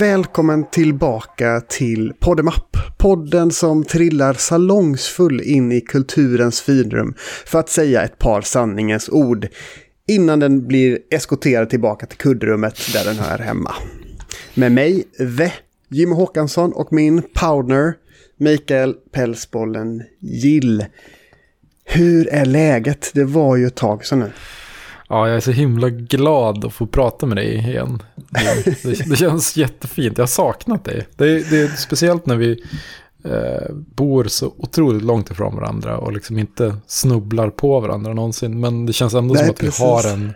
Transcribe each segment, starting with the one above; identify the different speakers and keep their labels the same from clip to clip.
Speaker 1: Välkommen tillbaka till Poddemapp. Podden som trillar salongsfull in i kulturens finrum för att säga ett par sanningens ord innan den blir eskorterad tillbaka till kuddrummet där den hör hemma. Med mig, The Jimmy Håkansson och min partner Mikael Pälsbollen Gill. Hur är läget? Det var ju ett tag sedan nu.
Speaker 2: Ja, jag är så himla glad att få prata med dig igen. Det, det känns jättefint. Jag har saknat dig. Det är, det är speciellt när vi eh, bor så otroligt långt ifrån varandra och liksom inte snubblar på varandra någonsin. Men det känns ändå Nej, som att precis. vi har en,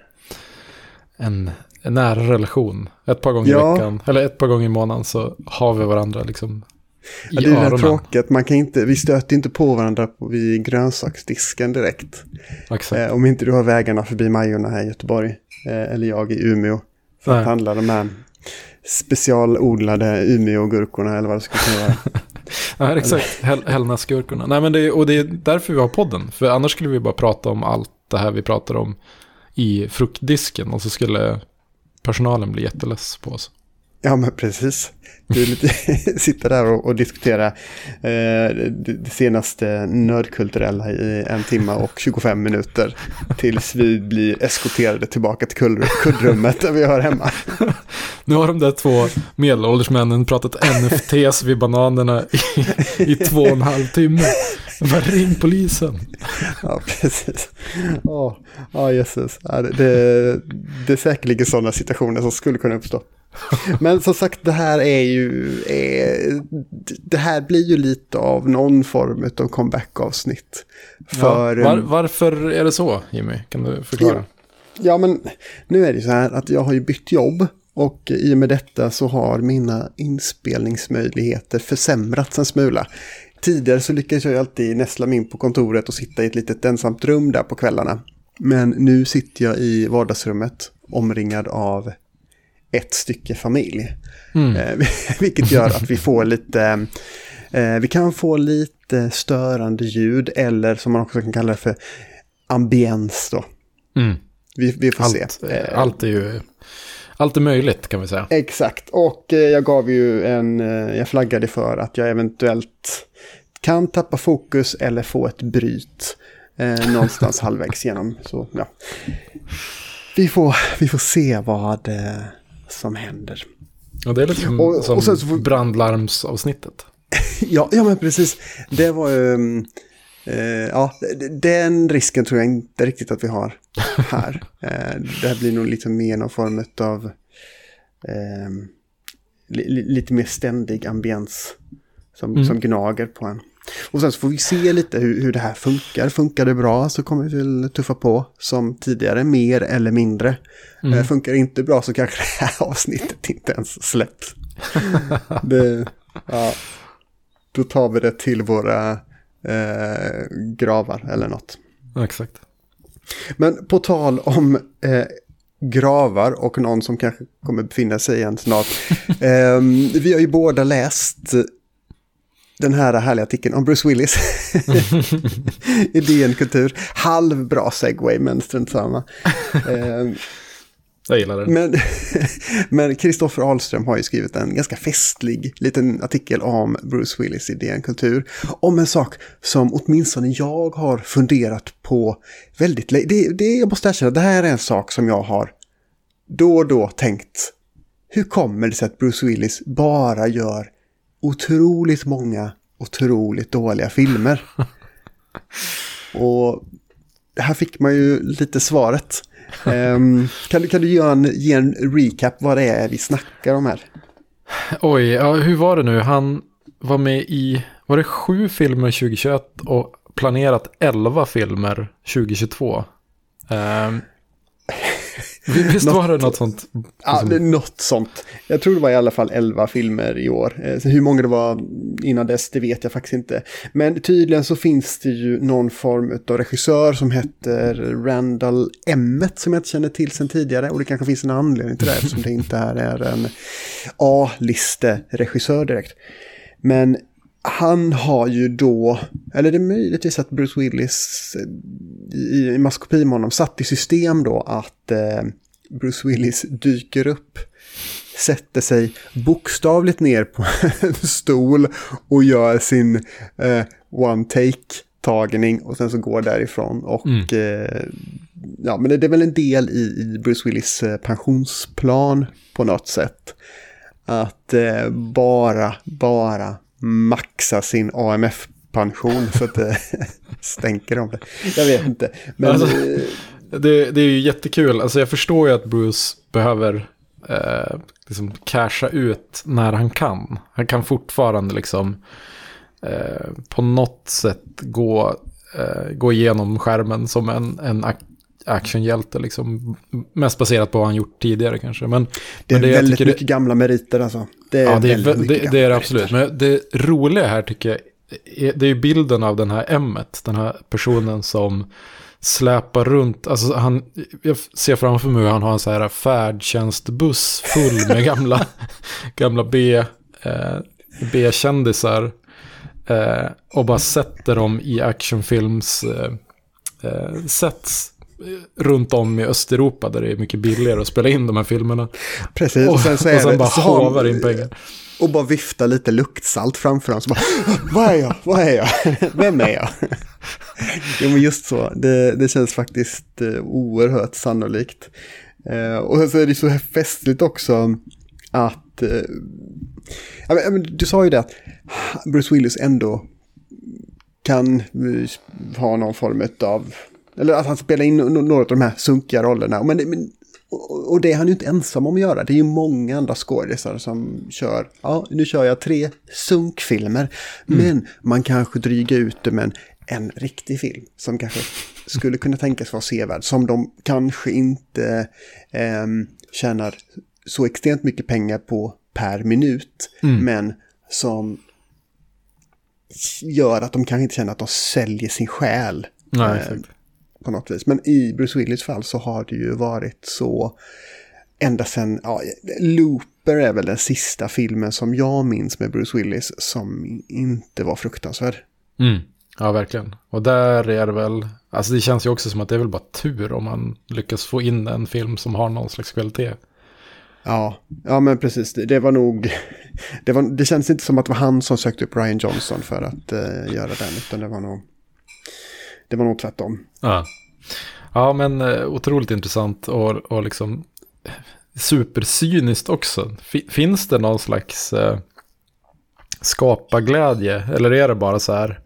Speaker 2: en, en nära relation. Ett par gånger ja. i veckan, eller ett par gånger i månaden så har vi varandra liksom
Speaker 1: Ja, det är tråkigt, man kan inte, vi stöter inte på varandra vid grönsaksdisken direkt. Eh, om inte du har vägarna förbi Majorna här i Göteborg, eh, eller jag i Umeå, för Nej. att handla de här specialodlade Umeå-gurkorna eller vad det ska vara.
Speaker 2: ja, exakt. Hällnäsgurkorna. Nej, men det är, och det är därför vi har podden. För annars skulle vi bara prata om allt det här vi pratar om i fruktdisken. Och så skulle personalen bli jätteless på oss.
Speaker 1: Ja, men precis. Du lite, sitter där och, och diskutera eh, det senaste nördkulturella i en timme och 25 minuter. Tills vi blir eskorterade tillbaka till kuddrummet där vi hör hemma.
Speaker 2: Nu har de där två medelålders männen pratat NFTs vid bananerna i, i två och en halv timme. Bara ring polisen.
Speaker 1: Ja, precis. Ja, oh, oh, jösses. Det, det är säkerligen sådana situationer som skulle kunna uppstå. Men som sagt, det här är ju... Är, det här blir ju lite av någon form av comeback-avsnitt.
Speaker 2: För, ja, var, varför är det så, Jimmy? Kan du förklara?
Speaker 1: Ja, ja, men nu är det så här att jag har ju bytt jobb. Och i och med detta så har mina inspelningsmöjligheter försämrats en smula. Tidigare så lyckades jag alltid nästla mig in på kontoret och sitta i ett litet ensamt rum där på kvällarna. Men nu sitter jag i vardagsrummet omringad av ett stycke familj. Mm. Eh, vilket gör att vi får lite, eh, vi kan få lite störande ljud eller som man också kan kalla det för ambiens då. Mm. Vi, vi, får
Speaker 2: allt,
Speaker 1: se.
Speaker 2: Eh, allt är ju allt är möjligt kan vi säga.
Speaker 1: Exakt, och jag gav ju en, jag flaggade för att jag eventuellt kan tappa fokus eller få ett bryt eh, någonstans halvvägs genom. Så ja. Vi får, vi får se vad, som händer.
Speaker 2: Och det är lite som, och, som och sen så får... brandlarmsavsnittet.
Speaker 1: ja, ja, men precis. Det var ju... Um, uh, ja, den risken tror jag inte riktigt att vi har här. uh, det här blir nog lite mer någon form av... Uh, li, lite mer ständig ambiens som, mm. som gnager på en. Och sen så får vi se lite hur, hur det här funkar. Funkar det bra så kommer vi väl tuffa på som tidigare, mer eller mindre. Mm. Eh, funkar det inte bra så kanske det här avsnittet inte ens släpps. det, ja, då tar vi det till våra eh, gravar eller något.
Speaker 2: exakt.
Speaker 1: Men på tal om eh, gravar och någon som kanske kommer befinna sig igen snart. eh, vi har ju båda läst den här härliga artikeln om Bruce Willis. I DN Kultur. Halvbra segway, men strunt samma.
Speaker 2: Ehm, jag gillar
Speaker 1: den. Men, men Kristoffer Ahlström har ju skrivit en ganska festlig liten artikel om Bruce Willis i DN Kultur. Om en sak som åtminstone jag har funderat på väldigt länge. Det, det, jag måste erkänna, det här är en sak som jag har då och då tänkt. Hur kommer det sig att Bruce Willis bara gör otroligt många otroligt dåliga filmer. Och här fick man ju lite svaret. Um, kan, du, kan du ge en, ge en recap vad det är vi snackar om här?
Speaker 2: Oj, ja, hur var det nu? Han var med i, var det sju filmer 2021 och planerat elva filmer 2022? Um, Visst var det något sånt?
Speaker 1: Ja, det något sånt. Jag tror det var i alla fall elva filmer i år. Eh, så hur många det var innan dess, det vet jag faktiskt inte. Men tydligen så finns det ju någon form av regissör som heter Randall Emmet som jag inte känner till sedan tidigare. Och det kanske finns en anledning till det eftersom det inte här är en A-liste-regissör direkt. Men han har ju då, eller det är möjligtvis att Bruce Willis eh, i, i maskopi med honom satt i system då att eh, Bruce Willis dyker upp sätter sig bokstavligt ner på en stol och gör sin eh, one take-tagning och sen så går därifrån. Och
Speaker 2: Mm.
Speaker 1: eh, ja, men det, är väl en del i, i Bruce Willis eh, pensionsplan på något sätt. Att eh, bara, bara maxa sin AMF-pension så att det stänker om det. Jag vet inte. Men
Speaker 2: Alltså-
Speaker 1: eh,
Speaker 2: Det, det är ju jättekul. Alltså jag förstår ju att Bruce behöver eh, liksom casha ut när han kan. Han kan fortfarande liksom eh, på något sätt gå, eh, gå igenom skärmen som en, en actionhjälte. Liksom. Mest baserat på vad han gjort tidigare kanske. Men,
Speaker 1: det är
Speaker 2: men jag
Speaker 1: väldigt mycket gamla meriter alltså. Det är,
Speaker 2: Ja, det är,
Speaker 1: väldigt
Speaker 2: vä-
Speaker 1: mycket
Speaker 2: det, det är det
Speaker 1: meriter.
Speaker 2: absolut. Men det roliga här tycker jag, är, det är ju bilden av den här Emmet, den här personen som släpar runt, alltså han, jag ser framför mig hur han har en så här färdtjänstbuss full med gamla, gamla B, eh, B-kändisar eh, och bara sätter dem i actionfilms eh, eh, sets runt om i Östeuropa där det är mycket billigare att spela in de här filmerna.
Speaker 1: Precis,
Speaker 2: Och,
Speaker 1: och sen så
Speaker 2: och
Speaker 1: är
Speaker 2: sen
Speaker 1: det...
Speaker 2: bara hovar in pengar.
Speaker 1: Och bara vifta lite luktsalt framför dem. Så bara, vad är jag? Vad är jag? Vem är jag? jo, men just så. Det, det känns faktiskt eh, oerhört sannolikt. Eh, och sen så är det så festligt också att... Eh, du sa ju det att Bruce Willis ändå kan ha någon form av... Eller att han spelar in några av de här sunkiga rollerna. Men, men, och, det är han ju inte ensam om att göra. Det är ju många andra skådisar som kör. Ja, nu kör jag tre sunkfilmer. Men man kanske drygar ut det med en, en riktig film som kanske skulle kunna tänkas vara sevärd. Som de kanske inte ehm, tjänar så extremt mycket pengar på per minut. Men som gör att de kanske inte känner att de säljer sin själ
Speaker 2: Nej,
Speaker 1: eh. På något vis. Men i Bruce Willis fall så har det ju varit så ända sedan, ja, Looper är väl den sista filmen som jag minns med Bruce Willis som inte var fruktansvärd.
Speaker 2: Mm. Ja, verkligen. Och där är det väl, alltså det känns ju också som att det är väl bara tur om man lyckas få in en film som har någon slags kvalitet.
Speaker 1: Ja, ja men precis. Det, det var nog... Det, var, det känns inte som att det var han som sökte upp Ryan Johnson för att eh, göra den, utan det var nog... Det var nog tvärtom.
Speaker 2: Ja, ja men eh, otroligt intressant och, och liksom supercyniskt också. Fi- finns det någon slags eh, skaparglädje? Eller är det bara så här,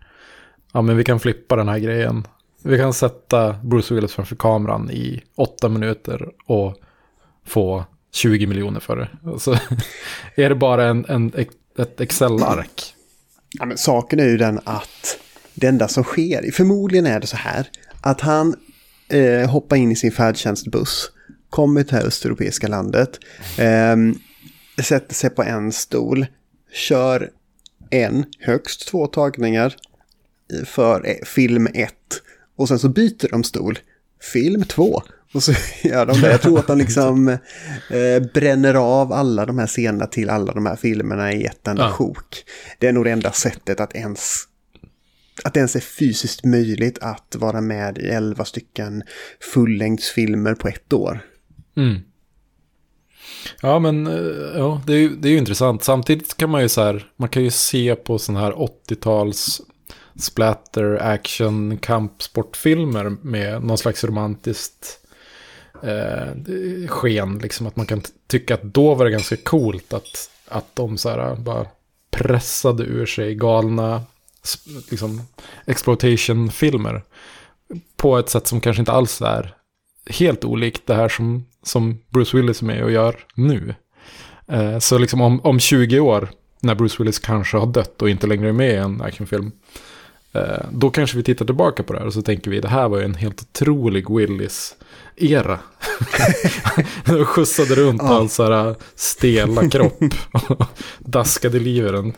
Speaker 2: ja men vi kan flippa den här grejen. Vi kan sätta Bruce Willis framför kameran i åtta minuter och få 20 miljoner för det. Och så är det bara en, en, ett Excel-ark.
Speaker 1: Ja, men saken är ju den att det enda som sker, förmodligen är det så här, att han eh, hoppar in i sin färdtjänstbuss, kommer till det här östeuropeiska landet, eh, sätter sig på en stol, kör en, högst två tagningar för eh, film 1 och sen så byter de stol, film 2. Och så gör de det. Jag tror att de liksom eh, bränner av alla de här scenerna till alla de här filmerna i ett enda
Speaker 2: Ja.
Speaker 1: sjok. Det är nog det enda sättet att ens att det ens är fysiskt möjligt att vara med i elva stycken fullängdsfilmer på ett år.
Speaker 2: Mm. Ja, men eh, ja, det, är ju, det är ju intressant. Samtidigt kan man ju så här, man kan ju se på sådana här 80-tals splatter, action, kampsportfilmer med någon slags romantiskt eh, sken. Liksom att man kan tycka att då var det ganska coolt att, att de så här bara pressade ur sig galna liksom, exploitation-filmer. På ett sätt som kanske inte alls är helt olikt det här som, som Bruce Willis är med och gör nu. Eh, så liksom om, om 20 år, när Bruce Willis kanske har dött och inte längre är med i en actionfilm, film, då kanske vi tittar tillbaka på det här och så tänker vi det här var ju en helt otrolig Willis-era. Han skjutsade runt
Speaker 1: Ja.
Speaker 2: hans här stela kropp och daskade liv i den.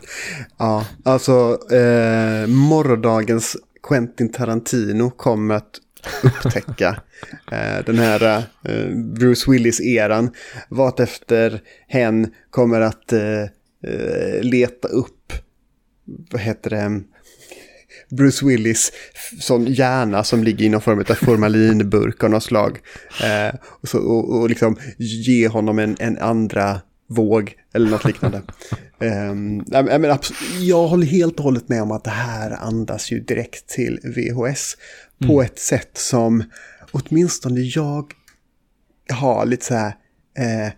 Speaker 1: Ja, alltså eh, morgondagens Quentin Tarantino kommer att upptäcka eh, den här eh, Bruce Willis-eran. Vart efter hen kommer att eh, eh, leta upp, vad heter det, Bruce Willis sån hjärna som ligger i någon form av formalinburk av något slag. Eh, och, så, och, och liksom ge honom en, en andra våg eller något liknande. um, jag, men, jag håller helt och hållet med om att det här andas ju direkt till VHS på mm. ett sätt som åtminstone jag har lite så här eh,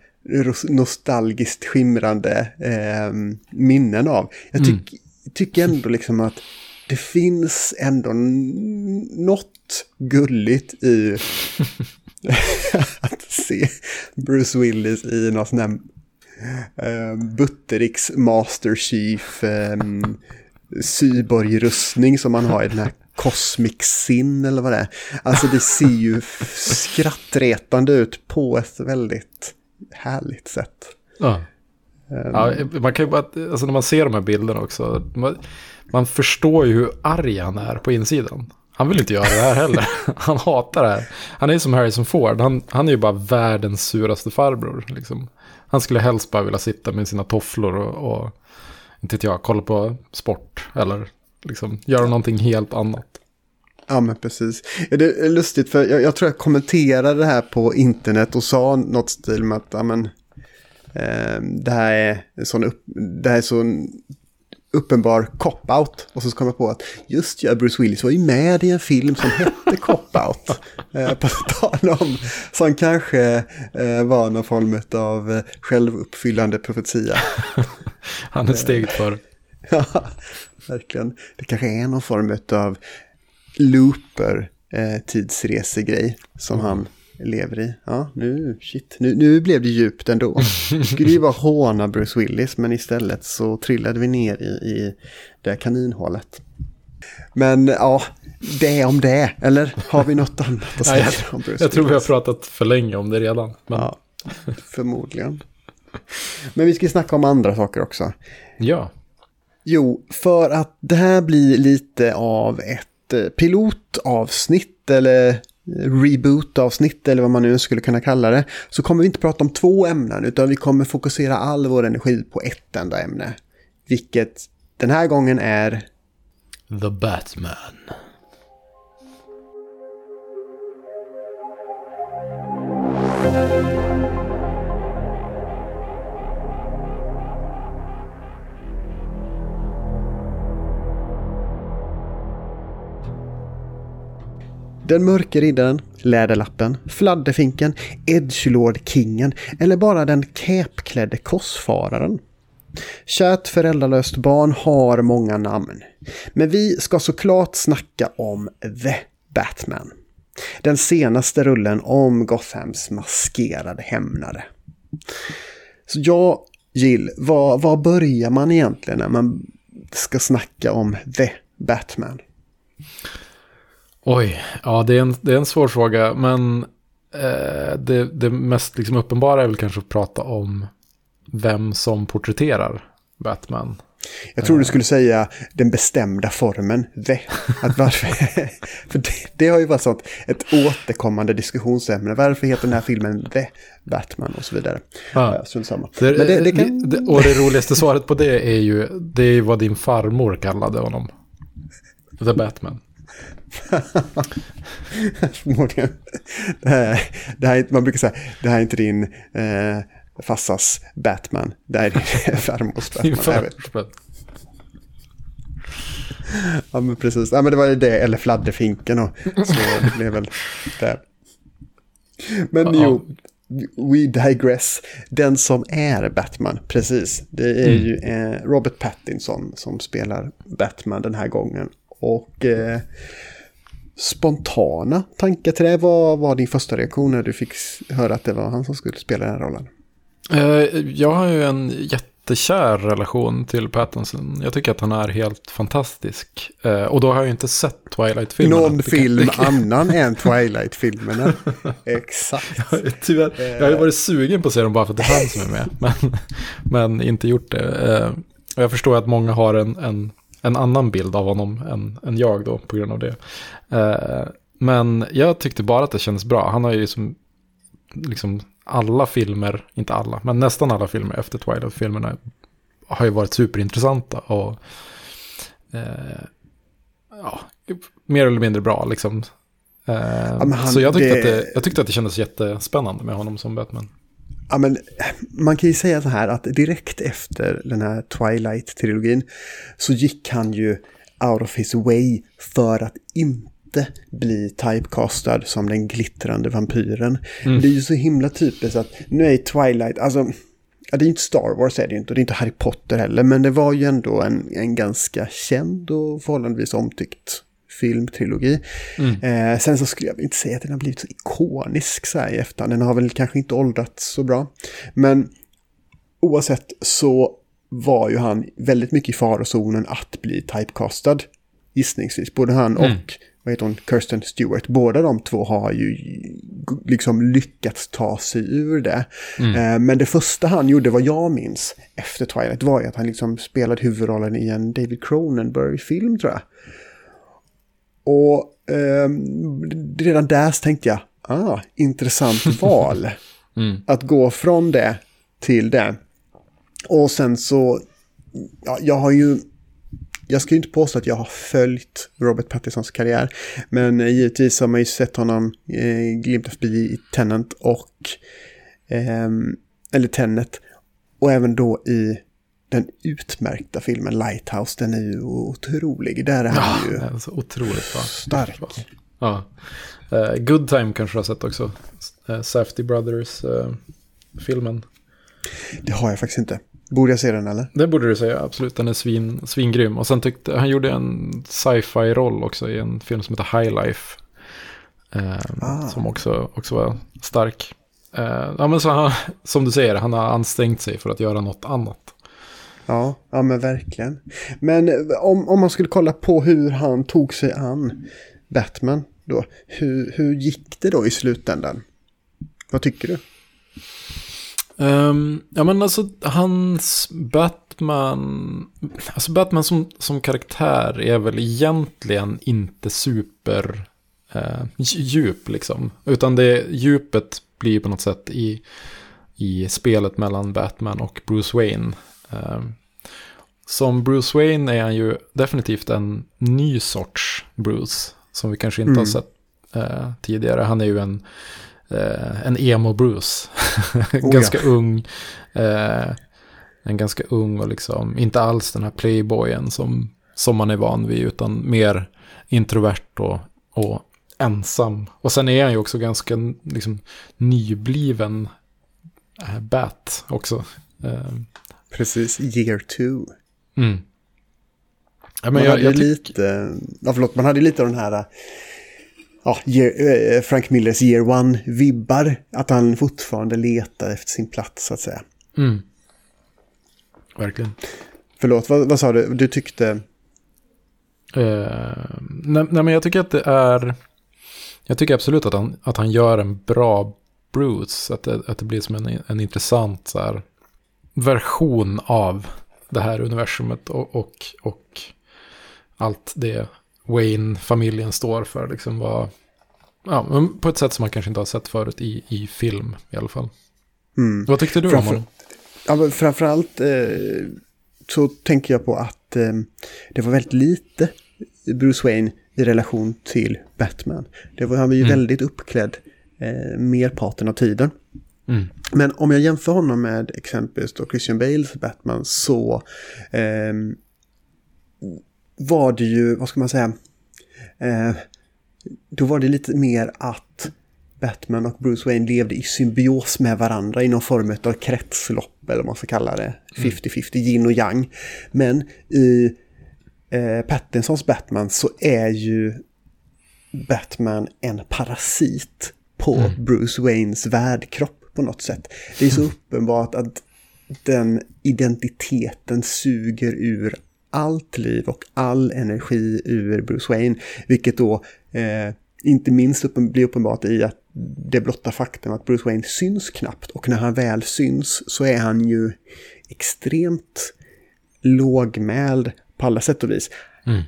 Speaker 1: nostalgiskt skimrande eh, minnen av. Jag tyck, mm. tycker ändå liksom att det finns ändå något gulligt i att se Bruce Willis i någon sån här eh, Buttericks Master Chief eh, cyborgrustning som man har i den här Cosmic Sin eller vad det är. Alltså det ser ju skrattretande ut på ett väldigt härligt sätt.
Speaker 2: Ja. Um, ja, man kan ju bara, alltså när man ser de här bilderna också, man, man förstår ju hur arg han är på insidan. Han vill inte göra det här heller. Han hatar det här. Han är som Harrison Ford. Han, han är ju bara världens suraste farbror. Liksom. Han skulle helst bara vilja sitta med sina tofflor och, och inte jag, kolla på sport. Eller liksom göra någonting helt annat.
Speaker 1: Ja, men precis. Det är lustigt för jag, jag, tror jag kommenterade det här på internet och sa något stil med att ja, men, eh, det här är sån upp, det här är sån uppenbar cop-out. Och så kom jag på att just ja, Bruce Willis var ju med i en film som hette Cop-out. eh, på tal om, som kanske eh, var någon form av eh, självuppfyllande profetia.
Speaker 2: Han är steget för.
Speaker 1: ja, verkligen. Det kanske är någon form av looper eh, tidsresegrej som mm. han lever i. Ja, nu, shit, nu, nu blev det djupt ändå. Det skulle ju vara håna Bruce Willis, men istället så trillade vi ner i, i det kaninhålet. Men ja, det är om det, eller har vi något annat att säga
Speaker 2: jag, om Bruce Jag Willis? tror vi har pratat för länge om det redan. Men... Ja,
Speaker 1: förmodligen. Men vi ska snacka om andra saker också.
Speaker 2: Ja.
Speaker 1: Jo, för att det här blir lite av ett eh, pilotavsnitt eller reboot-avsnitt eller vad man nu skulle kunna kalla det, så kommer vi inte prata om två ämnen utan vi kommer fokusera all vår energi på ett enda ämne. Vilket den här gången är...
Speaker 2: The Batman.
Speaker 1: Den mörke riddaren, Läderlappen, Fladderfinken, Edgelord-kingen eller bara den käpklädde korsfararen. Kärt föräldralöst barn har många namn. Men vi ska såklart snacka om The Batman. Den senaste rullen om Gothams maskerade hämnare. Så ja, Jill, var, var börjar man egentligen när man ska snacka om The Batman?
Speaker 2: Oj, ja det är en, det är en svår fråga. Men eh, det, det mest liksom uppenbara är väl kanske att prata om vem som porträtterar Batman.
Speaker 1: Jag tror du skulle säga den bestämda formen, the. Att varför, för det, det, har ju varit sånt, ett återkommande diskussionsämne. Varför heter den här filmen The Batman och så vidare. Ja.
Speaker 2: Ja, samma. Det, det, det kan... och det roligaste svaret på det är ju, det är vad din farmor kallade honom. The Batman.
Speaker 1: Förmodligen. Det här, man brukar säga, det här är inte din eh, farsas Batman. Det här är din farmors Batman. ja, men precis. Ja, men det var ju det, eller fladderfinken. Och, så det blev väl det. Men uh jo, We Digress. Den som är Batman, precis. Det är mm. ju eh, Robert Pattinson som spelar Batman den här gången. Och eh, spontana tankar till det? Vad var din första reaktion när du fick höra att det var han som skulle spela den här rollen?
Speaker 2: Eh, jag har ju en jättekär relation till Pattinson. Jag tycker att han är helt fantastisk. Eh, och då har jag ju inte sett Twilight-filmerna.
Speaker 1: Någon film annan än Twilight-filmerna. Exakt.
Speaker 2: Tyvärr, jag har ju varit sugen på att se dem bara för att det är han som är med. Men, men inte gjort det. Eh, och jag förstår att många har en, en en annan bild av honom än, än jag då på grund av det. Eh, men jag tyckte bara att det kändes bra. Han har ju liksom, liksom alla filmer, inte alla, men nästan alla filmer efter Twilight-filmerna har ju varit superintressanta och eh, ja, mer eller mindre bra liksom. Eh, ja, han, så jag tyckte, det... att det, jag tyckte att det kändes jättespännande med honom som Batman.
Speaker 1: Ja, men man kan ju säga så här att direkt efter den här Twilight-trilogin så gick han ju out of his way för att inte bli typecastad som den glittrande vampyren. Mm. Det är ju så himla typiskt att nu är Twilight, alltså Ja, det är inte Star Wars är det inte och det är inte Harry Potter heller, men det var ju ändå en, en ganska känd och förhållandevis omtyckt filmtrilogi. Mm. Eh, sen så skulle jag inte säga att den har blivit så ikonisk så här i efterhand. Den har väl kanske inte åldrats så bra. Men oavsett så var ju han väldigt mycket i farozonen att bli typecastad. Gissningsvis. Både han mm. och vad heter hon, Kirsten Stewart. Båda de två har ju liksom lyckats ta sig ur det. Mm. Eh, men det första han gjorde, vad jag minns, efter Twilight var ju att han liksom spelade huvudrollen i en David Cronenberg-film tror jag. Och eh, redan där tänkte jag, ah, intressant val. mm. Att gå från det till det. Och sen så, ja, jag har ju, jag ska ju inte påstå att jag har följt Robert Pattinsons karriär. Men eh, givetvis har man ju sett honom eh, glimta förbi i Tenant och, eh, eller Tenet. Och även då i den utmärkta filmen Lighthouse, den är ju otrolig. Där är han ja, ju
Speaker 2: är så otroligt bra.
Speaker 1: stark.
Speaker 2: Ja. Uh, Good Time kanske du har sett också. Uh, Safety Brothers-filmen. Uh,
Speaker 1: det har jag faktiskt inte. Borde jag se den eller?
Speaker 2: Det borde du säga, absolut. Den är svin, svingrym. Och sen tyckte han gjorde en sci-fi-roll också i en film som heter High Life. Ah. Som också, också var stark. ja, men så han, som du säger, han har ansträngt sig för att göra något annat.
Speaker 1: Ja, ja men verkligen. Men eh, om, om man skulle kolla på hur han tog sig an Batman då. Hur, hur gick det då i slutändan? Vad tycker du?
Speaker 2: Um, ja men alltså hans Batman, alltså Batman som, som karaktär är väl egentligen inte super uh, djup liksom. Utan det djupet blir på något sätt i, i spelet mellan Batman och Bruce Wayne. Ehm, som Bruce Wayne är han ju definitivt en ny sorts Bruce. Som vi kanske inte mm. har sett uh, tidigare. Han är ju en, uh, en emo-Bruce. Oh, ganska ja. ung. Uh, en ganska ung och liksom inte alls den här playboyen som, som man är van vid. Utan mer introvert och, och ensam. Och sen är han ju också ganska liksom, nybliven Bat också.
Speaker 1: Precis, year two.
Speaker 2: Mm.
Speaker 1: Ja, man, jag, hade jag lite, ja, förlåt, man hade lite av den här ja, year, eh, Frank Millers year one-vibbar. Att han fortfarande letar efter sin plats, så att säga.
Speaker 2: Mm. Verkligen.
Speaker 1: Förlåt, vad, vad sa du? Du tyckte...
Speaker 2: Uh, nej, nej, men jag tycker att det är... Jag tycker absolut att han, att han gör en bra Bruce. Att det, att det blir som en, en intressant så här, version av det här universumet och, och, och allt det Wayne-familjen står för. Liksom var, ja, på ett sätt som man kanske inte har sett förut i, i film i alla fall.
Speaker 1: Mm.
Speaker 2: Vad tyckte du Framför, om honom?
Speaker 1: Ja, framförallt eh, så tänker jag på att eh, det var väldigt lite Bruce Wayne i relation till Batman. Det var, han var ju mm. väldigt uppklädd eh, merparten av tiden.
Speaker 2: Mm.
Speaker 1: Men om jag jämför honom med exempelvis då Christian Bales Batman så eh, var det ju, vad ska man säga, eh, då var det lite mer att Batman och Bruce Wayne levde i symbios med varandra i någon form av kretslopp eller vad man ska kalla det. 50-50, mm. yin och yang. Men i eh, Pattinsons Batman så är ju Batman en parasit på mm. Bruce Waynes värdkropp på något sätt. Det är så uppenbart att den identiteten suger ur allt liv och all energi ur Bruce Wayne. Vilket då eh, inte minst uppen, blir uppenbart i att det blotta faktum att Bruce Wayne syns knappt. Och när han väl syns så är han ju extremt lågmäld på alla sätt och vis.
Speaker 2: Mm.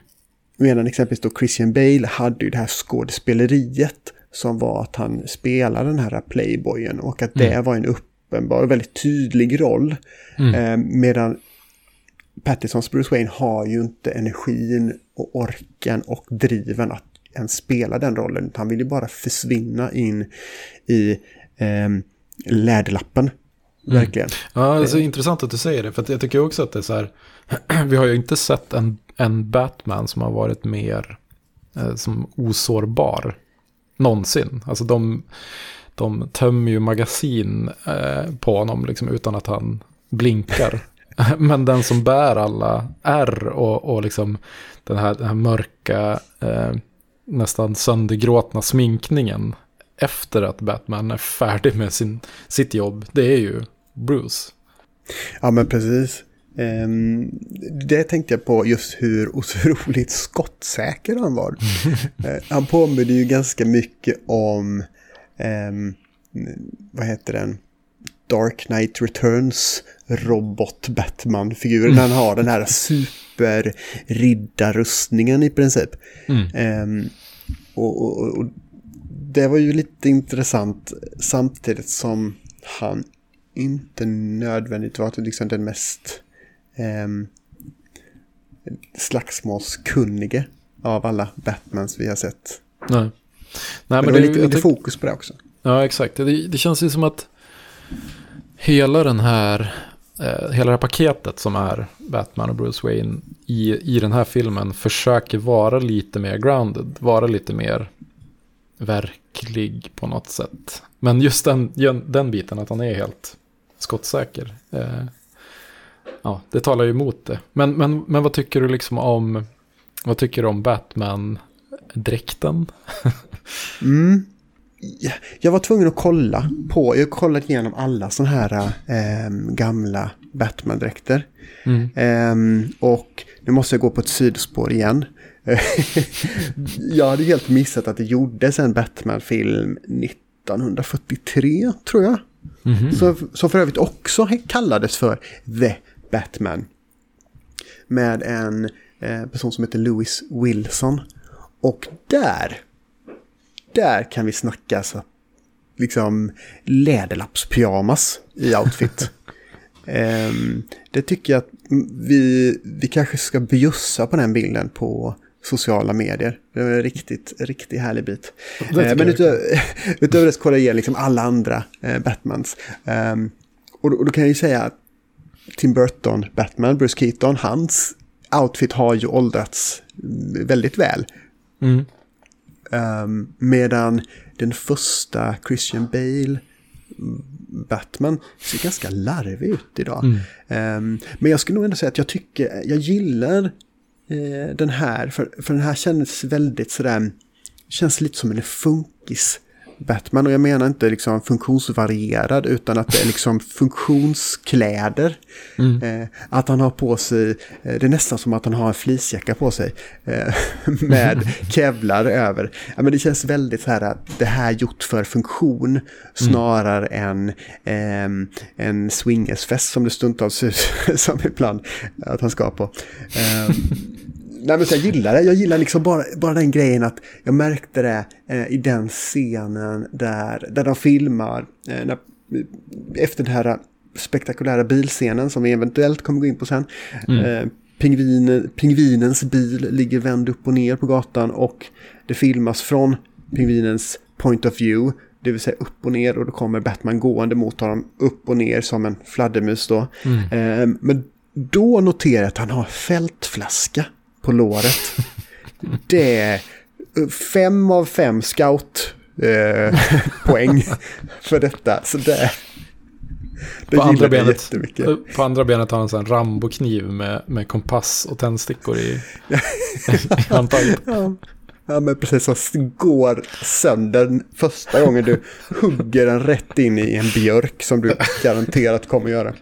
Speaker 1: Medan exempelvis då Christian Bale hade ju det här skådespeleriet som var att han spelade den här playboyen och att det mm. var en uppenbar och väldigt tydlig roll. Mm. Eh, medan Pattisons Bruce Wayne har ju inte energin och orken och driven att ens spela den rollen. Han vill ju bara försvinna in i eh, läderlappen Verkligen.
Speaker 2: Ja, det är så intressant att du säger det. För jag tycker också att det är så här. vi har ju inte sett en, en Batman som har varit mer eh, som osårbar. Någonsin. Alltså de, de tömmer ju magasin eh, på honom liksom, utan att han blinkar. Men den som bär alla R och, och liksom den här, den här mörka, eh, nästan söndergråtna sminkningen efter att Batman är färdig med sin, sitt jobb, det är ju Bruce.
Speaker 1: Ja, men precis. Um, det tänkte jag på just hur otroligt skottsäker han var. uh, han påminner ju ganska mycket om, um, vad heter den, Dark Knight Returns robot Batman-figur. När han har den här superriddarrustningen i princip. Mm. Um, och, och, och det var ju lite intressant samtidigt som han inte nödvändigt var liksom den mest eh, slagsmålskunnige av alla Batmans vi har sett.
Speaker 2: Nej. Nej
Speaker 1: men, men det är lite, lite fokus på det också.
Speaker 2: Ja, exakt. Det, det känns ju som att hela den här eh, hela det här paketet som är Batman och Bruce Wayne i, i den här filmen försöker vara lite mer grounded, vara lite mer verklig på något sätt. Men just den, den biten att han är helt skottsäker. Eh, ja, det talar ju emot det. Men, men, men vad tycker du liksom om, vad tycker du om Batman-dräkten?
Speaker 1: mm. Jag var tvungen att kolla på, jag har kollat igenom alla sådana här eh, gamla Batman-dräkter. Mm. Eh, och nu måste jag gå på ett sidospår igen. jag hade helt missat att det gjordes en Batman-film 1943, tror jag. Mm -hmm. som, som för övrigt också kallades för The Batman. Med en eh, person som heter Louis Wilson. Och där, där kan vi snacka så liksom läderlappspyjamas i outfit. um, det tycker jag att vi, vi kanske ska bjussa på den bilden på sociala medier. Det var en riktigt, riktigt härlig bit. Eh, men utöver, utöver det så kollar jag igen liksom alla andra eh, Batmans. Um, och, då, och, då, kan jag ju säga att Tim Burton, Batman, Bruce Keaton, hans outfit har ju åldrats väldigt väl. Mm. Um, medan den första Christian Bale Batman ser ganska larvig ut idag. Mm. Um, men jag skulle nog ändå säga att jag tycker, jag gillar eh, den här, för, för den här kändes väldigt sådär, känns lite som en funkis. Batman och jag menar inte liksom funktionsvarierad utan att det är liksom funktionskläder. Mm. Eh, att han har på sig, eh, det är nästan som att han har en fleecejacka på sig eh, med kevlar över. Ja, men det känns väldigt så här att det här gjort för funktion snarare mm. än eh, en swingersfest som det stundtals ser ut som ibland att han ska på. Nej, men jag gillar det. Jag gillar liksom bara, bara den grejen att jag märkte det eh, i den scenen där, där de filmar. Eh, när, efter den här spektakulära bilscenen som vi eventuellt kommer gå in på sen. Mm. Eh, pingvin, pingvinens bil ligger vänd upp och ner på gatan och det filmas från pingvinens point of view. Det vill säga upp och ner och då kommer Batman gående mot honom upp och ner som en fladdermus då. Mm. Eh, men då noterar jag att han har fältflaska på låret. Det är fem av fem scout-poäng eh, för detta. Så det,
Speaker 2: det på, andra benet, på andra benet har han en Rambo-kniv med, med kompass och tändstickor i, i handtaget.
Speaker 1: Ja. ja, men precis som går sönder första gången du hugger den rätt in i en björk som du garanterat kommer göra.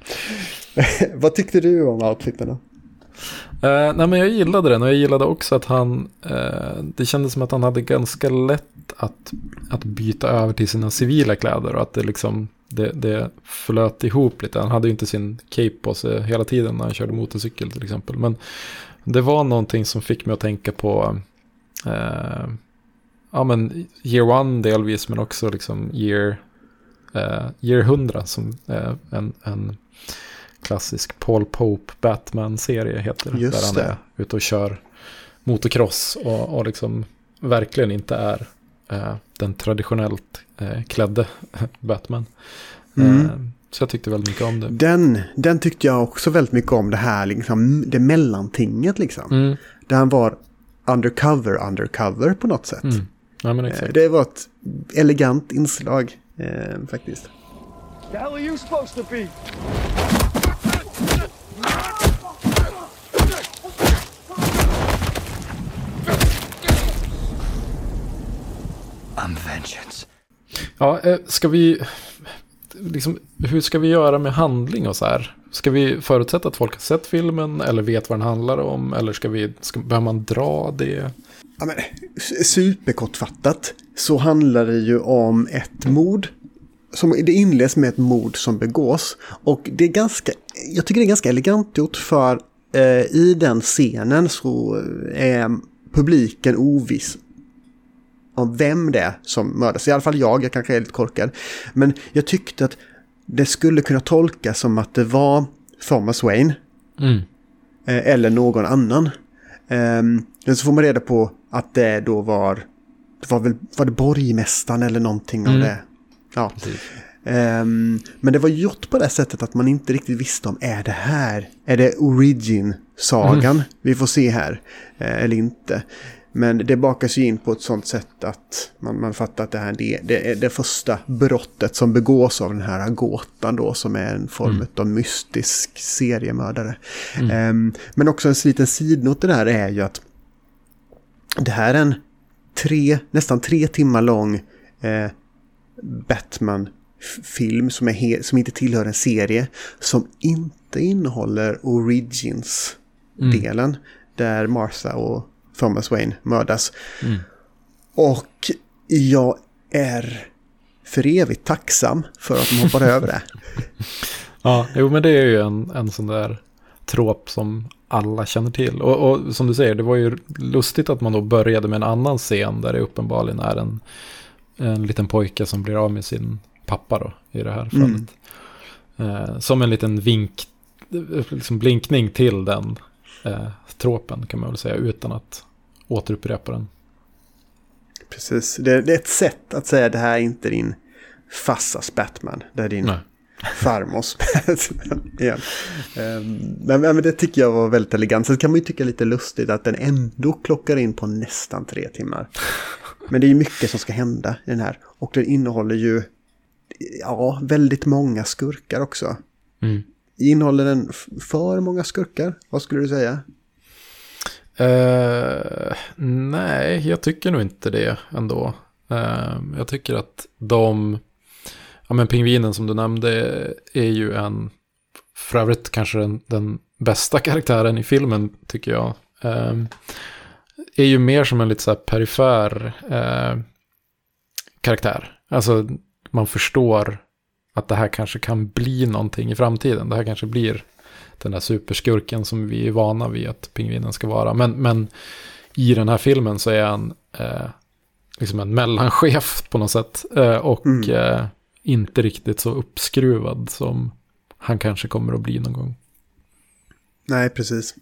Speaker 1: Vad tyckte du om outfiten då?
Speaker 2: Uh, nej men jag gillade den och jag gillade också att han, uh, det kändes som att han hade ganska lätt att, att byta över till sina civila kläder och att det liksom, det, det flöt ihop lite. Han hade ju inte sin cape på sig hela tiden när han körde motorcykel till exempel. Men det var någonting som fick mig att tänka på, uh, ja men year one delvis men också liksom year, year 100 som en, en klassisk Paul Pope Batman-serie heter. Just där han är ute och kör motocross och, och liksom verkligen inte är eh, den traditionellt eh, klädde Batman. Mm. Eh, Så jag tyckte väldigt mycket om det.
Speaker 1: Den, den tyckte jag också väldigt mycket om, det här liksom, det mellantinget liksom.
Speaker 2: Mm.
Speaker 1: Där han var undercover, undercover på något sätt.
Speaker 2: Mm. Ja, men
Speaker 1: Eh. Det var ett elegant inslag eh, faktiskt.
Speaker 3: The hell are you supposed to be?
Speaker 2: Ja, eh, ska vi... Liksom, hur ska vi göra med handling och så här? Ska vi förutsätta att folk har sett filmen eller vet vad den handlar om? Eller ska vi... Ska, behöver man dra det?
Speaker 1: Ja, men, superkortfattat så handlar det ju om ett mord. Som, det inleds med ett mord som begås. Och det är ganska, jag tycker det är ganska elegant gjort för eh, i den scenen så är publiken oviss om vem det är som mördas. I alla fall jag, jag kanske är lite korkad. Men jag tyckte att det skulle kunna tolkas som att det var Thomas Wayne
Speaker 2: Mm.
Speaker 1: eh, eller någon annan. Ehm, Men så får man reda på att det då var, det var väl, var det borgmästaren eller någonting av
Speaker 2: Mm.
Speaker 1: det. Ja.
Speaker 2: Precis.
Speaker 1: Ehm, men det var gjort på det sättet att man inte riktigt visste om är det här, är det origin-sagan vi får se här eh, eller inte. Men det bakas ju in på ett sånt sätt att man, man fattar att det här det, det är det första brottet som begås av den här gåtan då som är en form av mystisk seriemördare. Ehm, men också en liten sidnot det här är ju att det här är en tre, nästan tre timmar lång eh, Batman-film som, är som inte tillhör en serie. Som inte innehåller Origins-delen. Där Martha och Thomas Wayne mördas.
Speaker 2: Mm.
Speaker 1: Och jag är för evigt tacksam för att de hoppar över det.
Speaker 2: Ja, jo men det är ju en, en sån där trop som alla känner till. Och, och som du säger, det var ju lustigt att man då började med en annan scen där det uppenbarligen är en, en liten pojke som blir av med sin pappa då, i det här
Speaker 1: Mm.
Speaker 2: fallet. Eh, som en liten vink, liksom blinkning till den eh, tropen kan man väl säga, utan att återupprepa den.
Speaker 1: Precis, det, det är ett sätt att säga det här är inte din farsas Batman. Det är din
Speaker 2: Nej.
Speaker 1: farmors Batman. igen. Ehm, men, men det tycker jag var väldigt elegant. Sen kan man ju tycka lite lustigt att den ändå klockar in på nästan tre timmar. Men det är ju mycket som ska hända i den här. Och den innehåller ju ja, väldigt många skurkar också.
Speaker 2: Mm.
Speaker 1: Innehåller den för många skurkar? Vad skulle du säga?
Speaker 2: Uh, nej, jag tycker nog inte det ändå. Uh, jag tycker att de, ja men pingvinen som du nämnde är ju en, för övrigt kanske den, den bästa karaktären i filmen tycker jag. Uh, är ju mer som en lite så här perifer karaktär. Alltså man förstår att det här kanske kan bli någonting i framtiden. Det här kanske blir den där superskurken som vi är vana vid att pingvinen ska vara. Men, men i den här filmen så är han eh, liksom en mellanchef på något sätt. Eh, och
Speaker 1: Mm.
Speaker 2: eh, inte riktigt så uppskruvad som han kanske kommer att bli någon gång.
Speaker 1: Nej, precis.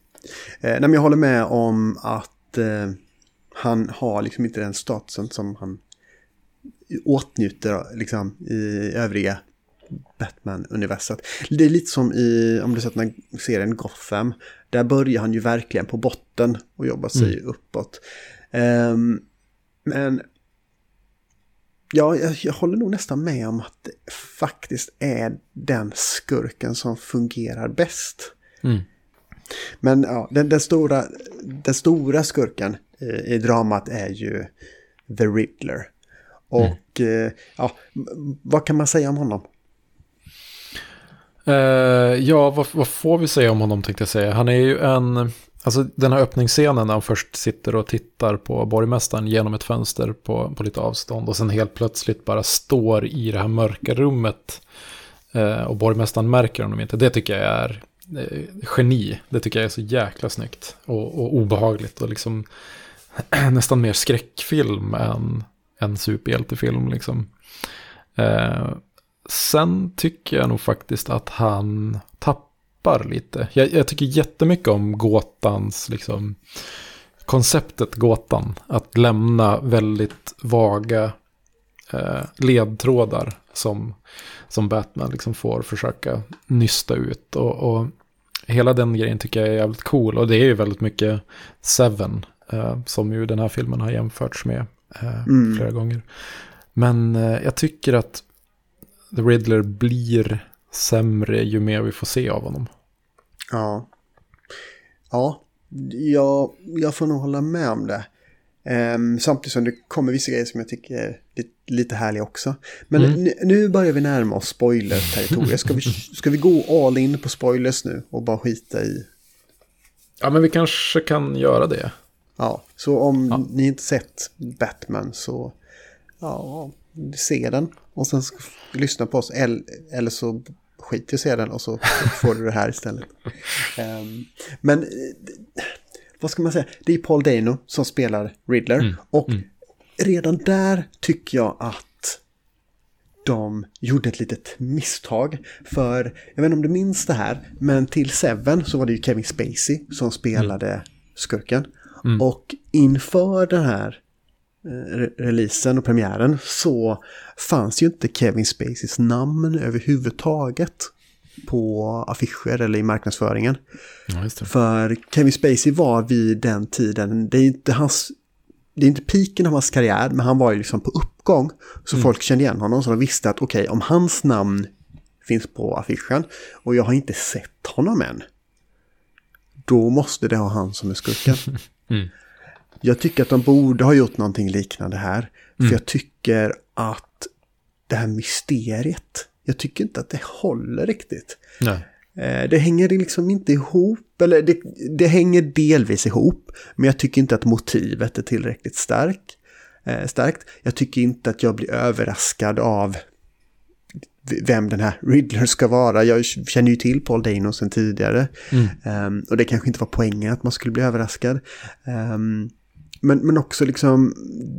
Speaker 1: Eh, nej, jag håller med om att eh, han har liksom inte den statusen som han åtnjuter liksom, i övriga Batman-universet. Det är lite som i, om du sett den här serien Gotham, där börjar han ju verkligen på botten och jobbar sig uppåt. Ehm, men ja, jag, jag håller nog nästan med om att det faktiskt är den skurken som fungerar bäst.
Speaker 2: Mm.
Speaker 1: Men ja, den, den, stora, den stora skurken i, i dramat är ju The Riddler. Och eh, ja, vad kan man säga om honom?
Speaker 2: Uh, ja, vad, vad får vi säga om honom tänkte jag säga. Han är ju en, alltså den här öppningsscenen när han först sitter och tittar på borgmästaren genom ett fönster på, på lite avstånd och sen helt plötsligt bara står i det här mörka rummet uh, och borgmästaren märker honom inte. Det tycker jag är uh, geni. Det tycker jag är så jäkla snyggt och, och obehagligt och liksom nästan mer skräckfilm än en superhjältefilm liksom. Sen tycker jag nog faktiskt att han tappar lite. Jag, jag tycker jättemycket om gåtans, liksom, konceptet gåtan. Att lämna väldigt vaga eh, ledtrådar som, som Batman liksom får försöka nysta ut. Och, och hela den grejen tycker jag är jävligt cool. Och det är ju väldigt mycket Seven, eh, som ju den här filmen har jämförts med eh,
Speaker 1: Mm.
Speaker 2: flera gånger. Men eh, jag tycker att The Riddler blir sämre ju mer vi får se av honom.
Speaker 1: Ja. Ja, jag, jag får nog hålla med om det. Ehm, samtidigt som det kommer vissa grejer som jag tycker är lite, lite härliga också. Men
Speaker 2: Mm.
Speaker 1: nu, nu börjar vi närma oss spoiler-territoriet. Ska vi, ska vi gå all in på spoilers nu och bara skita i...
Speaker 2: Ja, men vi kanske kan göra det.
Speaker 1: Ja, så om
Speaker 2: Ja.
Speaker 1: ni inte sett Batman så... Ja, se den. Och sen lyssna på oss. Eller, eller så skit i att se den och så får du det här istället. Ehm, men eh, vad ska man säga? Det är Paul Dano som spelar Riddler.
Speaker 2: Mm,
Speaker 1: Och
Speaker 2: mm.
Speaker 1: redan där tycker jag att de gjorde ett litet misstag. För, jag vet inte om du minns det här, men till Seven så var det ju Kevin Spacey som spelade skurken.
Speaker 2: Mm.
Speaker 1: Och inför den här releasen och premiären så fanns ju inte Kevin Spaceys namn överhuvudtaget på affischer eller i marknadsföringen.
Speaker 2: Ja.
Speaker 1: För Kevin Spacey var vid den tiden, det är inte hans, det är inte piken av hans karriär, men han var ju liksom på uppgång. Så folk kände igen honom, så de visste att okej, om hans namn finns på affischen och jag har inte sett honom än, då måste det ha han som är skurken.
Speaker 2: Mm.
Speaker 1: Jag tycker att de borde ha gjort någonting liknande här. För
Speaker 2: Mm.
Speaker 1: jag tycker att det här mysteriet, jag tycker inte att det håller riktigt.
Speaker 2: Nej.
Speaker 1: Eh, Det hänger liksom inte ihop, eller det, det hänger delvis ihop, men jag tycker inte att motivet är tillräckligt stark, eh, starkt. Jag tycker inte att jag blir överraskad av vem den här Riddler ska vara. Jag känner ju till Paul Dano sedan tidigare.
Speaker 2: Mm.
Speaker 1: Ehm, och det kanske inte var poängen att man skulle bli överraskad. Ehm, men, men också liksom,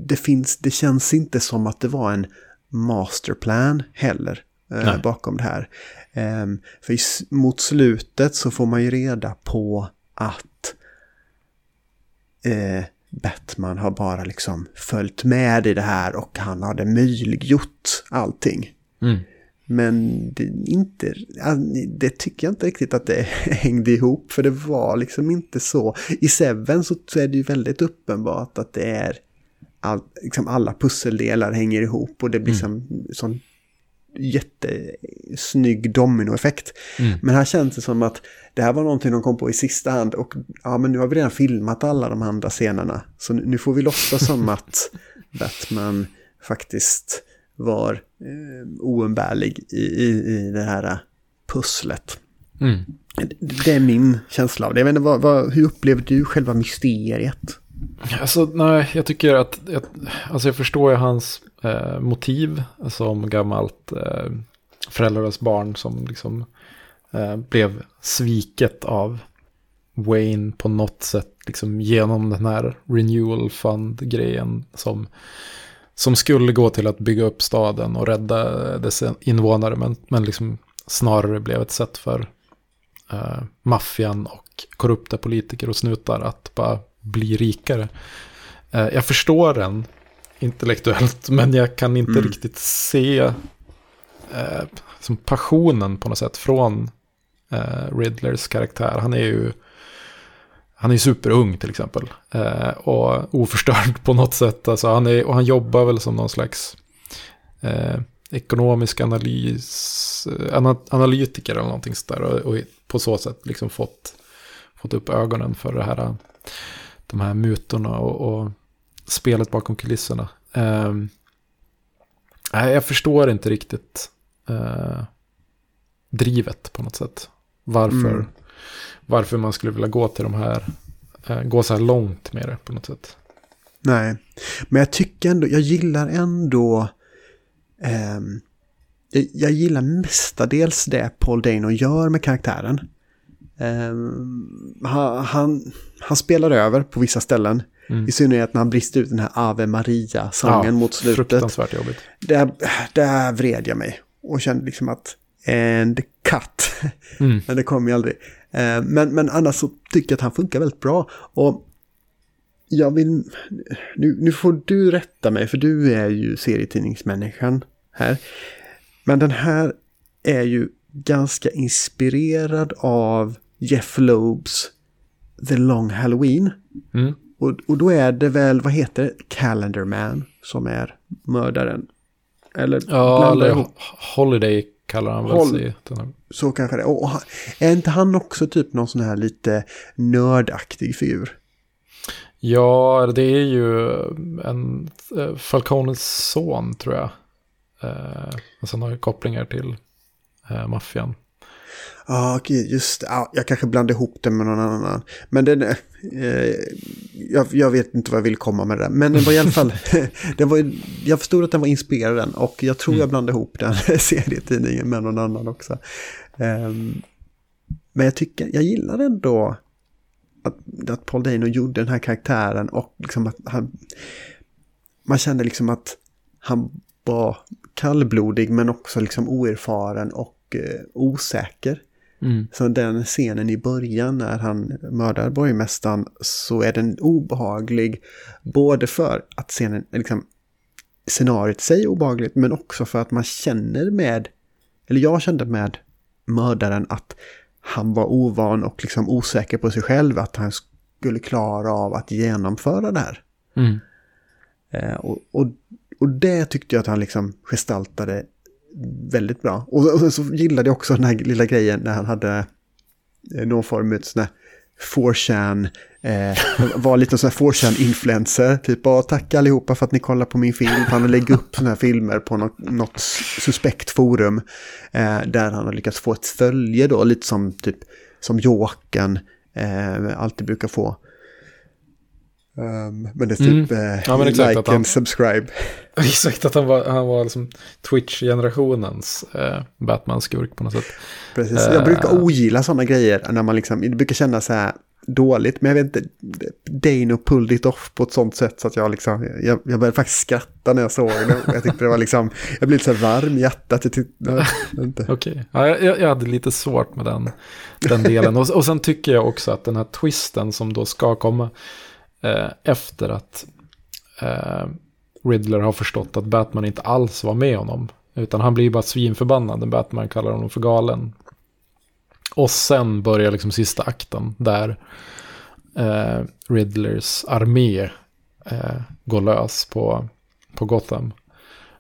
Speaker 1: det finns, det känns inte som att det var en masterplan heller eh, bakom det här. Ehm, för i, mot slutet så får man ju reda på att eh, Batman har bara liksom följt med i det här och han hade möjliggjort allting.
Speaker 2: Mm.
Speaker 1: Men det, inte, ja, det tycker jag inte riktigt att det hängde ihop. För det var liksom inte så. I Seven så är det ju väldigt uppenbart att det är all, liksom alla pusseldelar hänger ihop och det blir som sån jättesnygg dominoeffekt.
Speaker 2: Mm.
Speaker 1: Men här känns det som att det här var någonting de kom på i sista hand och ja men nu har vi redan filmat alla de andra scenerna. Så nu, nu får vi låtsas som att Batman faktiskt var eh, oumbärlig i, i, i det här eh, pusslet.
Speaker 2: Mm.
Speaker 1: Det, är min känsla av det. Jag vet inte, vad, vad, hur upplever du själva mysteriet?
Speaker 2: Alltså, nej, jag tycker att, jag, alltså jag förstår ju hans eh, motiv som gammalt eh, föräldrarnas barn som liksom eh, blev sviket av Wayne på något sätt, liksom genom den här renewal fund-grejen som, som skulle gå till att bygga upp staden och rädda dess invånare, men, men liksom snarare blev ett sätt för eh, maffian och korrupta politiker och snutar att bara bli rikare. Eh, jag förstår den intellektuellt, men jag kan inte
Speaker 1: Mm.
Speaker 2: riktigt se eh, som passionen på något sätt från eh, Riddlers karaktär. Han är ju han är superung till exempel. Eh, och oförstörd på något sätt. Alltså, han är, och han jobbar väl som någon slags eh, ekonomisk analys, eh, analytiker eller någonting sådär. Och, och på så sätt liksom fått, fått upp ögonen för det här, de här mutorna och, och spelet bakom kulisserna. Eh, jag förstår inte riktigt eh, drivet på något sätt. Varför,
Speaker 1: Mm
Speaker 2: varför man skulle vilja gå till de här, eh, gå så här långt med det på något sätt.
Speaker 1: Nej, men jag tycker ändå, jag gillar ändå, ehm, jag, jag gillar mestadels det Paul Dano gör med karaktären. Ehm, han, han, han spelar över på vissa ställen.
Speaker 2: Mm.
Speaker 1: I synnerhet när han brister ut den här Ave Maria-sången mot slutet.
Speaker 2: Fruktansvärt jobbigt.
Speaker 1: Där, där vred jag mig och kände liksom att and cut.
Speaker 2: Mm.
Speaker 1: Men det kom ju aldrig. Eh, Men, men annars så tycker jag att han funkar väldigt bra. Och jag vill... Nu, nu får du rätta mig, för du är ju serietidningsmänniskan här. Men den här är ju ganska inspirerad av Jeff Lobes The Long Halloween.
Speaker 2: Mm.
Speaker 1: Och, och då är det väl, vad heter det, Calendar Man som är mördaren. Eller
Speaker 2: Ja, eller
Speaker 1: ihop.
Speaker 2: Holiday kallar han väl
Speaker 1: Hol-
Speaker 2: sig.
Speaker 1: Så kanske det. Han- är inte han också typ någon sån här lite nördaktig figur?
Speaker 2: Ja, det är ju en eh, Falcones son tror jag. Eh, och sen har kopplingar till eh, maffian.
Speaker 1: Ja, okej, just det. Ja, jag kanske blandar ihop det med någon annan. Men den. Eh, jag, jag vet inte vad jag vill komma med det där. Men den var i alla fall... den var, jag förstod att den var inspirerad den. Och jag tror jag blandade ihop den serietidningen med någon annan också. Ehm, men jag tycker, jag gillar ändå att, att Paul Dano gjorde den här karaktären och liksom att han... Man kände liksom att han var kallblodig men också liksom oerfaren och eh, osäker.
Speaker 2: Mm.
Speaker 1: Så den scenen i början när han mördar borgmästaren så är den obehaglig. Både för att scenen, liksom, scenariot sig är obehagligt men också för att man känner med, eller jag kände med mördaren att han var ovan och liksom osäker på sig själv att han skulle klara av att genomföra det här.
Speaker 2: Mm.
Speaker 1: Eh, och, och, och det tyckte jag att han liksom gestaltade väldigt bra. Och, och så gillade jag också den här lilla grejen när han hade eh, någon form av sån här 4chan, eh, var lite sån här 4chan-influencer. Typ, bara tack allihopa för att ni kollar på min film. Han lägger upp såna här filmer på något, något suspekt forum. Eh, där han har lyckats få ett följe då, lite som typ som Jokern eh, alltid brukar få. Um, men det är typ
Speaker 2: Mm.
Speaker 1: eh,
Speaker 2: Ja, men exakt,
Speaker 1: like
Speaker 2: att han-
Speaker 1: and subscribe.
Speaker 2: Exakt, att han var, han var liksom Twitch-generationens eh, Batman-skurk på något sätt.
Speaker 1: Precis.
Speaker 2: Eh.
Speaker 1: Jag brukar ogilla sådana grejer när man liksom, det brukar kännas så här dåligt, men jag vet inte, Dano pulled it off på ett sånt sätt så att jag liksom, jag, jag började faktiskt skratta när jag såg det. Jag tyckte det var liksom, jag blev lite så här varm i hjärtat. Jag tyckte.
Speaker 2: Okej, ja, jag, jag hade lite svårt med den, den delen. Och, och sen tycker jag också att den här twisten som då ska komma eh, efter att eh, Riddler har förstått att Batman inte alls var med honom. Utan han blir bara svinförbannad när Batman kallar honom för galen. Och sen börjar liksom sista akten där eh, Riddlers armé eh, går lös på, på Gotham.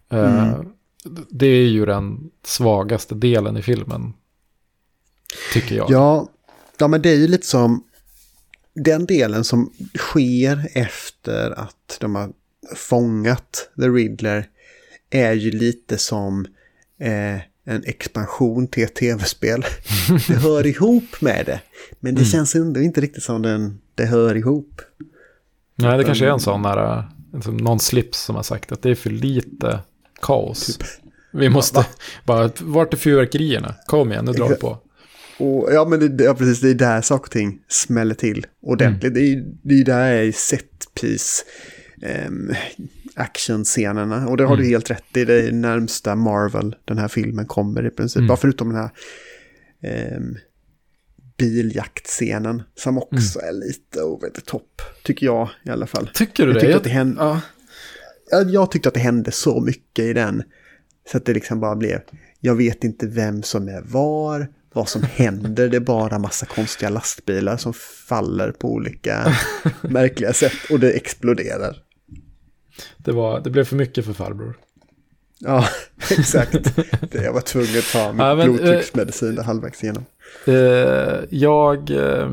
Speaker 2: Eh,
Speaker 1: Mm.
Speaker 2: Det är ju den svagaste delen i filmen. Tycker jag.
Speaker 1: Ja, ja, men det är ju lite som den delen som sker efter att de har fångat The Riddler är ju lite som eh, en expansion till ett tv-spel. Det hör ihop med det, men det
Speaker 2: Mm.
Speaker 1: känns ändå inte riktigt som den, det hör ihop.
Speaker 2: Nej, det kanske är en sån där, liksom någon slips som har sagt att det är för lite kaos.
Speaker 1: Typ.
Speaker 2: Vi måste bara, vart är fyrverkerierna? Kom igen, nu drar vi på.
Speaker 1: Och, ja, men det, ja, precis, det är där saker och ting smäller till ordentligt. Ju det är ju där är setpiece um, actionscenerna. Och det har du helt rätt i. Det är närmsta Marvel den här filmen kommer i princip.
Speaker 2: Mm.
Speaker 1: Bara förutom den här um, biljaktscenen som också är lite over the top. Tycker jag i alla fall.
Speaker 2: Tycker du
Speaker 1: Jag
Speaker 2: det? Jag-
Speaker 1: att det hände-
Speaker 2: Ja.
Speaker 1: Jag, jag tyckte att det hände så mycket i den. Så att det liksom bara blev, jag vet inte vem som är var, vad som händer, det är bara massa konstiga lastbilar som faller på olika märkliga sätt och det exploderar.
Speaker 2: Det, var, det blev för mycket för farbror.
Speaker 1: Ja, exakt. Det jag var tvungen att ta min
Speaker 2: Ja, men,
Speaker 1: blodtrycksmedicin där halvvägs igenom.
Speaker 2: Eh, jag... Eh,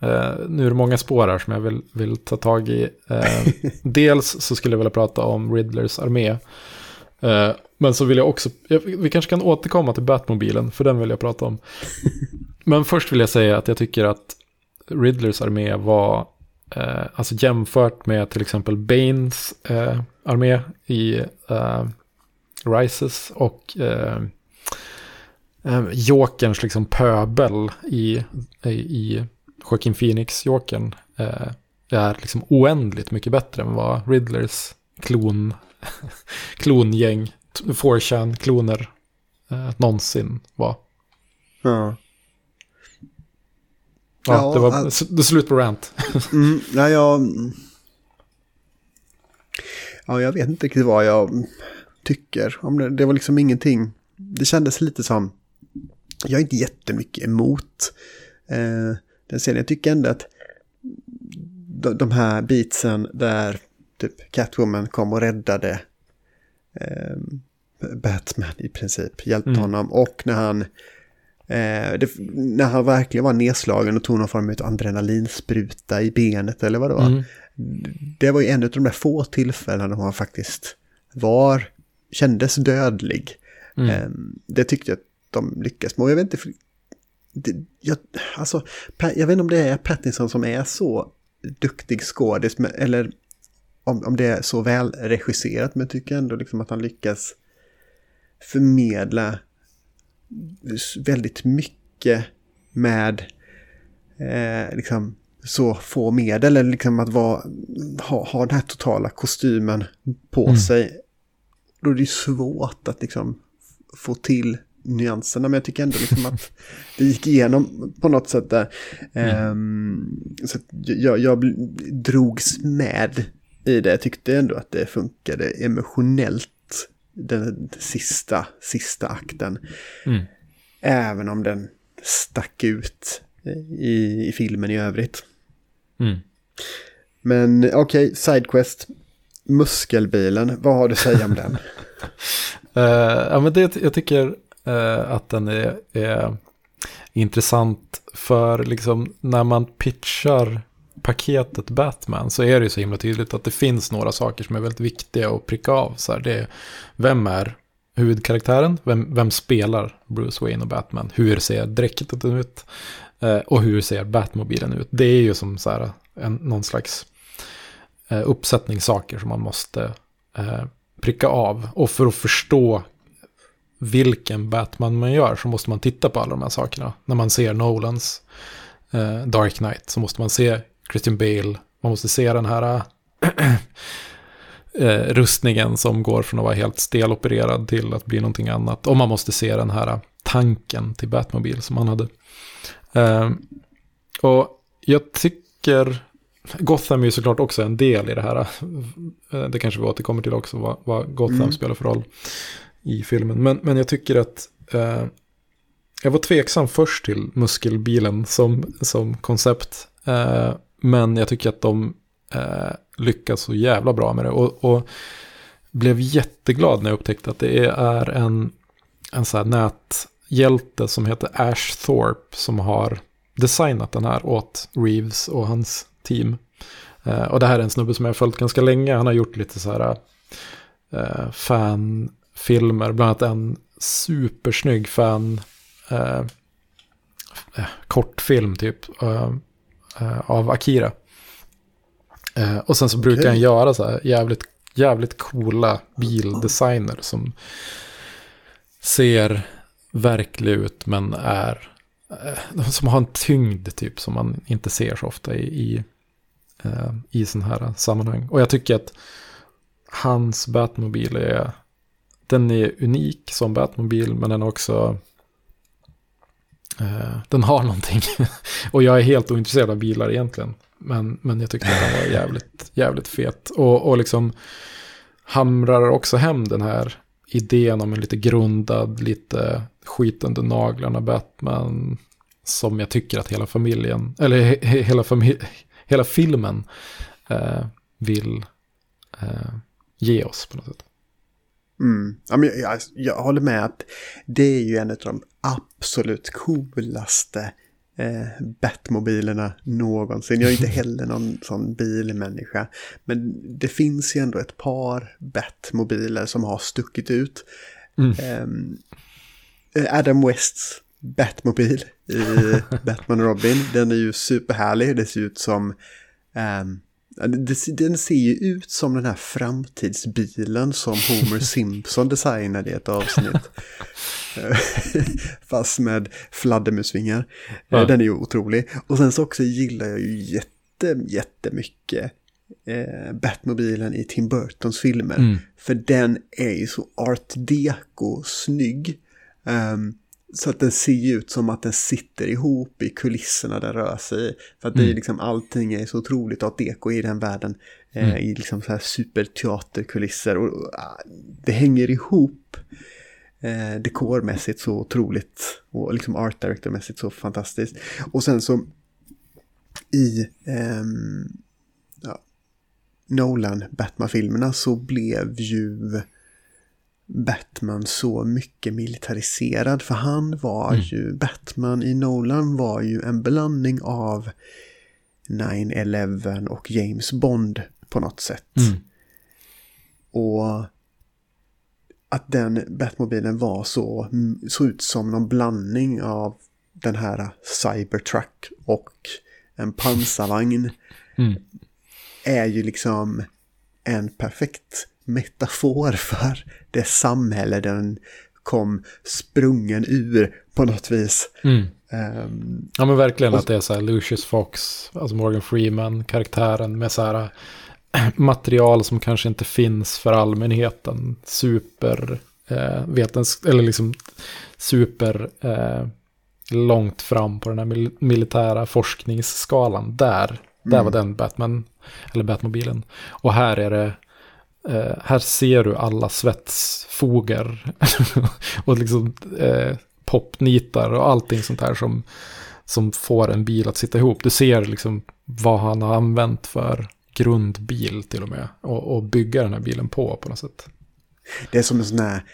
Speaker 2: eh, nu är det många spår här som jag vill, vill ta tag i. Eh, dels så skulle jag vilja prata om Riddlers armé. Eh, men så vill jag också... Jag, vi kanske kan återkomma till Batmobilen, för den vill jag prata om. Men först vill jag säga att jag tycker att Riddlers armé var... Eh, alltså jämfört med till exempel Banes eh, armé i eh, Rises och eh, eh, Jokerns liksom pöbel i, i, i Joaquin Phoenix Jokern eh, är liksom oändligt mycket bättre än vad Riddlers klon, klongäng, 4chan kloner eh, någonsin var.
Speaker 1: Ja.
Speaker 2: Ja,
Speaker 1: Ja,
Speaker 2: det var det slut på rant.
Speaker 1: Mm, nej, jag... Ja, jag vet inte riktigt vad jag tycker. Om det, det var liksom ingenting. Det kändes lite som... Jag är inte jättemycket emot eh, den serien. Jag tycker ändå att de, de här beatsen där typ Catwoman kom och räddade eh, Batman i princip. Hjälpte
Speaker 2: Mm.
Speaker 1: honom. Och när han... Eh, det, när han verkligen var nedslagen och tog någon form av adrenalinspruta i benet eller vad det var.
Speaker 2: Mm.
Speaker 1: Det var ju en av de där få tillfällen då han faktiskt var, kändes dödlig.
Speaker 2: Mm.
Speaker 1: Ehm, Det tyckte jag att de lyckas med. Och jag vet inte, för- det, jag, alltså, jag vet inte om det är Pattinson som är så duktig skådis, eller om, om det är så väl regisserat, men jag tycker ändå liksom att han lyckas förmedla väldigt mycket med eh, liksom så få medel, eller liksom att vara, ha, ha den här totala kostymen på
Speaker 2: Mm.
Speaker 1: sig. Då är det ju svårt att liksom få till nyanserna, men jag tycker ändå liksom att det gick igenom på något sätt där. Ehm, så att jag, jag drogs med i det, jag tyckte ändå att det funkade emotionellt den sista, sista akten.
Speaker 2: Mm.
Speaker 1: Även om den stack ut i, i filmen i övrigt.
Speaker 2: Mm.
Speaker 1: Men okej, Sidequest. Muskelbilen, vad har du att säga om den?
Speaker 2: Eh, ja, men det, jag tycker eh, att den är, är intressant för liksom när man pitchar paketet Batman så är det ju så himla tydligt att det finns några saker som är väldigt viktiga att pricka av. Så här, det är, vem är huvudkaraktären? Vem, vem spelar Bruce Wayne och Batman? Hur ser dräktet ut? Eh, och hur ser Batmobilen ut? Det är ju som så här, en, någon slags eh, uppsättning saker som man måste eh, pricka av. Och för att förstå vilken Batman man gör så måste man titta på alla de här sakerna. När man ser Nolans eh, Dark Knight så måste man se Christian Bale. Man måste se den här eh, rustningen som går från att vara helt stelopererad till att bli någonting annat. Och man måste se den här tanken till Batmobil som han hade. Eh, och jag tycker Gotham är ju såklart också en del i det här. Eh, Det kanske vi återkommer till också, vad, vad Gotham
Speaker 1: Mm.
Speaker 2: spelar för roll i filmen. Men, men jag tycker att eh, jag var tveksam först till muskelbilen som, som koncept. Eh, men jag tycker att de eh, lyckas så jävla bra med det. Och, och blev jätteglad när jag upptäckte att det är en, en så här näthjälte som heter Ash Thorpe som har designat den här åt Reeves och hans team. Eh, och det här är en snubbe som jag har följt ganska länge. Han har gjort lite så här eh, fanfilmer, bland annat en supersnygg fan eh, eh kortfilm typ eh, av Akira. Eh, och sen så brukar
Speaker 1: Okej.
Speaker 2: han göra så här jävligt, jävligt coola bildesigner som ser verklig ut men är eh, som har en tyngd typ som man inte ser så ofta i, i, eh, i sådana här sammanhang. Och jag tycker att hans Batmobil är, den är unik som Batmobil men den är också, eh, Eh, den har någonting. och jag är helt ointresserad av bilar egentligen. Men, men jag tyckte att den var jävligt, jävligt fet. Och, och liksom hamrar också hem den här idén om en lite grundad, lite skit under naglarna Batman. Som jag tycker att hela familjen, eller he, he, hela, famil hela filmen eh, vill eh, ge oss på något sätt.
Speaker 1: Mm. Ja, men jag, jag, jag håller med att det är ju en av de absolut coolaste eh, Batmobilerna någonsin. Jag är inte heller någon sån bilmänniska. Men det finns ju ändå ett par Batmobiler som har stuckit ut.
Speaker 2: Mm.
Speaker 1: Ehm, Adam Wests Batmobil i Batman och Robin. Den är ju superhärlig. Det ser ut som... det- den ser ju ut som den här framtidsbilen som Homer Simpson designade i ett avsnitt. Fast med fladdermusvingar. Eh,
Speaker 2: Ja.
Speaker 1: Den är ju otrolig. Och sen så också gillar jag ju jätte, jättemycket eh, Batmobilen i Tim Burtons filmer.
Speaker 2: Mm.
Speaker 1: För den är ju så art deco snygg. Ehm, så att den ser ut som att den sitter ihop i kulisserna den rör sig i. För att det är
Speaker 2: Mm.
Speaker 1: liksom allting är så otroligt art deco i den världen. Eh,
Speaker 2: Mm.
Speaker 1: I liksom så här superteaterkulisser. Och, och ah, det hänger ihop eh, dekormässigt så otroligt. Och liksom art directormässigt så fantastiskt. Och sen så i ehm, ja, Nolan Batman-filmerna så blev ju Batman så mycket militariserad. För han var
Speaker 2: Mm.
Speaker 1: ju, Batman i Nolan var ju en blandning av 9-11 och James Bond på något sätt.
Speaker 2: Mm.
Speaker 1: Och att den Batmobilen var så, så ut som någon blandning av den här Cybertruck och en pansarvagn
Speaker 2: Mm.
Speaker 1: är ju liksom en perfekt metafor för det samhälle den kom sprungen ur på något vis.
Speaker 2: Mm.
Speaker 1: Ehm,
Speaker 2: Ja men verkligen
Speaker 1: Och-
Speaker 2: att det är så här Lucius Fox, alltså Morgan Freeman, karaktären med så här äh, material som kanske inte finns för allmänheten. Super eh, vetens eller liksom super eh, långt fram på den här mil militära forskningsskalan. Där, där var den Batman, eller Batmobilen. Och här är det Eh, här ser du alla svetsfogar och liksom eh, popnitar och allting sånt här som, som får en bil att sitta ihop. Du ser liksom vad han har använt för grundbil till och med och, och bygga den här bilen på på något sätt.
Speaker 1: det är som en sån här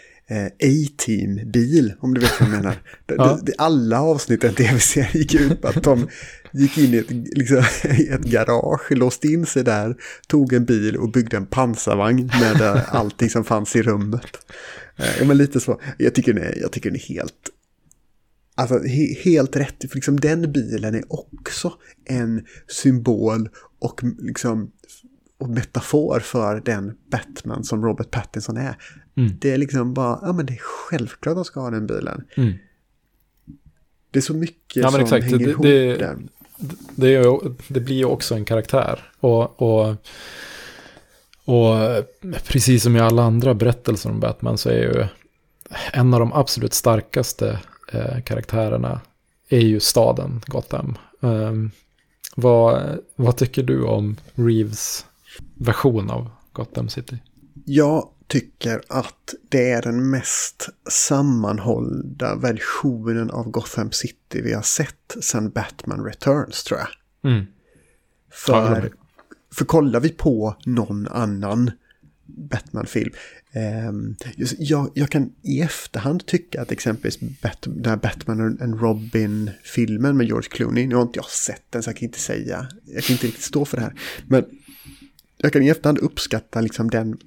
Speaker 1: A-team-bil, om du vet vad jag menar. Det,
Speaker 2: Ja.
Speaker 1: alla avsnitt i en tv-serie gick ut på att de gick in i ett, liksom, i ett garage, låste in sig där, tog en bil och byggde en pansarvagn med eh, allting som fanns i rummet. Eh, men lite så. Jag tycker den är, jag tycker den är helt... Alltså he, helt rätt, för liksom den bilen är också en symbol och liksom och metafor för den Batman som Robert Pattinson är.
Speaker 2: Mm.
Speaker 1: Det är liksom bara, ja men det är självklart att de ska ha den bilen.
Speaker 2: Mm.
Speaker 1: Det är så mycket
Speaker 2: Ja,
Speaker 1: som
Speaker 2: exakt.
Speaker 1: hänger
Speaker 2: Det-
Speaker 1: ihop
Speaker 2: det-
Speaker 1: där.
Speaker 2: Det, är, det blir ju också en karaktär. Och, och, och precis som i alla andra berättelser om Batman så är ju en av de absolut starkaste eh, karaktärerna är ju staden Gotham. Ehm, vad, vad tycker du om Reeves version av Gotham City?
Speaker 1: Jag tycker att det är den mest sammanhållna versionen av Gotham City vi har sett sedan Batman Returns tror jag.
Speaker 2: Mm.
Speaker 1: För, för kollar vi på någon annan Batman-film. just- jag, jag kan i efterhand tycka att exempelvis Bat, den här Batman and Robin-filmen med George Clooney, nu har inte jag sett den så jag kan inte säga, jag kan inte riktigt stå för det här. Men jag kan i efterhand uppskatta liksom den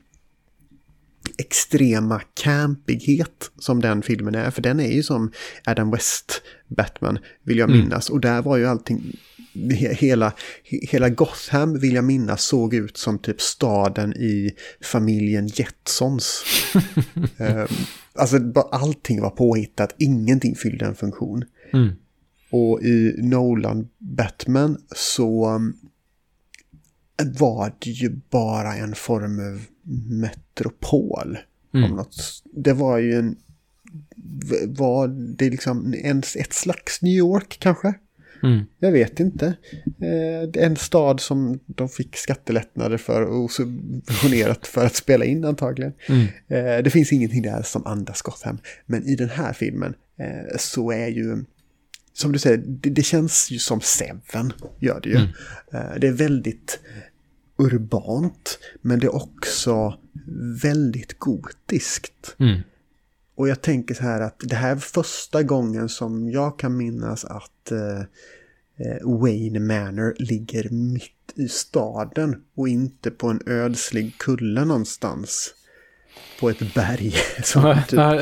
Speaker 1: extrema campighet som den filmen är. För den är ju som Adam West Batman vill jag
Speaker 2: Mm.
Speaker 1: minnas. Och där var ju allting, he- hela, he- hela Gotham vill jag minnas såg ut som typ staden i familjen Jetsons. Ehm, alltså allting var påhittat, ingenting fyllde en funktion.
Speaker 2: Mm.
Speaker 1: Och i Nolan Batman så um, var det ju bara en form av metropol.
Speaker 2: Mm.
Speaker 1: Om något. Det var ju en... Var det liksom en, ett slags New York kanske?
Speaker 2: Mm.
Speaker 1: Jag vet inte. Eh, en stad som de fick skattelättnader för och subventionerat för att spela in antagligen.
Speaker 2: Mm.
Speaker 1: Eh, det finns ingenting där som andas Gotham. Men i den här filmen eh, så är ju, som du säger, det, det känns ju som Seven, gör det ju.
Speaker 2: Mm.
Speaker 1: Eh, det är väldigt urbant, men det är också väldigt gotiskt.
Speaker 2: Mm.
Speaker 1: Och jag tänker så här att det här är första gången som jag kan minnas att eh, eh, Wayne Manor ligger mitt i staden och inte på en ödslig kulle någonstans. På ett berg. Som
Speaker 2: Nej,
Speaker 1: typ,
Speaker 2: nej,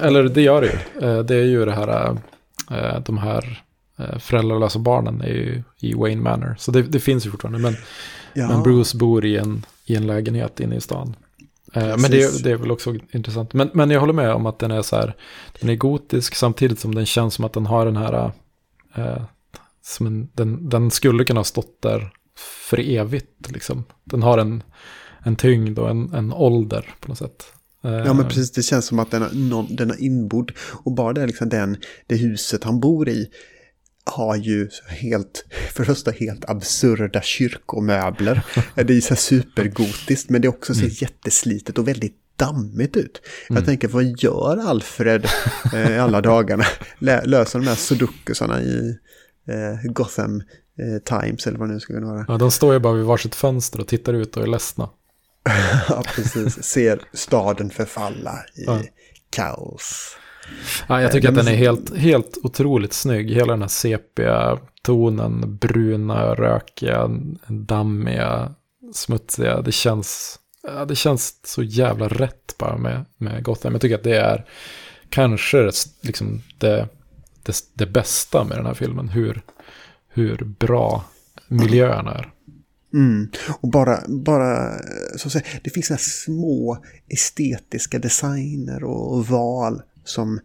Speaker 2: eller det gör det ju. Eh, Det är ju det här, eh, de här föräldralösa barnen är ju i Wayne Manor. Så det, det finns ju fortfarande. Men,
Speaker 1: ja,
Speaker 2: men Bruce bor i en, i en lägenhet inne i stan. Eh, Men det,
Speaker 1: Precis.
Speaker 2: det är väl också intressant. Men, men jag håller med om att den är så här, den är gotisk samtidigt som den känns som att den har den här, eh, som en, den, den skulle kunna ha stått där för evigt liksom. Den har en, en tyngd och en, en ålder på något sätt.
Speaker 1: Ja men precis, det känns som att den, har någon, den är inbodd. Och bara det, liksom den, det huset han bor i har ju helt, för första helt absurda kyrkomöbler. det är så supergotiskt men det är också så jätteslitet och väldigt dammigt ut. Jag tänker, vad gör Alfred eh, alla dagarna? Löser de här sudokusarna i eh, Gotham eh, Times eller vad det nu ska vara.
Speaker 2: Ja, de står ju bara vid varsitt fönster och tittar ut och är ledsna.
Speaker 1: ja, precis. Ser staden förfalla i
Speaker 2: Ja.
Speaker 1: kaos.
Speaker 2: Ja, jag tycker
Speaker 1: Eh,
Speaker 2: att den är helt, helt otroligt snygg. Hela den här sepia-tonen, bruna, rökiga, dammiga, smutsiga. Det känns, det känns så jävla rätt bara med, med Gotham. Jag tycker att det är kanske liksom det, det, det bästa med den här filmen. Hur, hur bra miljöerna är.
Speaker 1: Mm. Och bara, bara så att säga, det finns här små estetiska designer och val som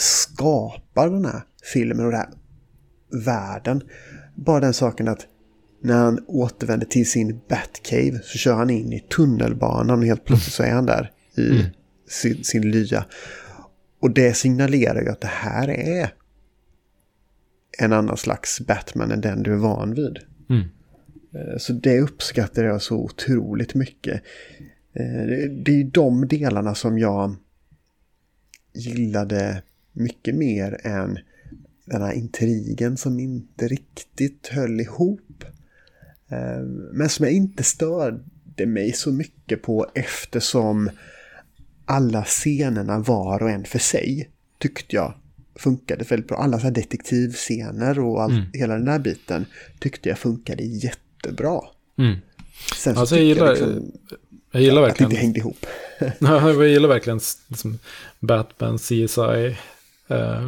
Speaker 1: skapar den här filmen och den här världen. Bara den saken att när han återvänder till sin Batcave så kör han in i tunnelbanan och helt plötsligt så är han där i sin, sin lya. Och det signalerar ju att det här är en annan slags Batman än den du är van vid.
Speaker 2: Mm.
Speaker 1: Eh, Så det uppskattar jag så otroligt mycket. Eh, det- Det är ju de delarna som jag gillade mycket mer än den här intrigen som inte riktigt höll ihop. Eh, Men som jag inte störde mig så mycket på eftersom alla scenerna var och en för sig tyckte jag funkade väldigt bra. Alla så här detektivscener och all, hela den där biten tyckte jag funkade jättebra.
Speaker 2: Mm.
Speaker 1: Sen så
Speaker 2: Alltså, jag
Speaker 1: tycker jag
Speaker 2: gillar-
Speaker 1: liksom
Speaker 2: Jag gillar
Speaker 1: att det
Speaker 2: verkligen...
Speaker 1: inte hängde ihop.
Speaker 2: Ja, jag gillar verkligen liksom, Batman, CSI, eh,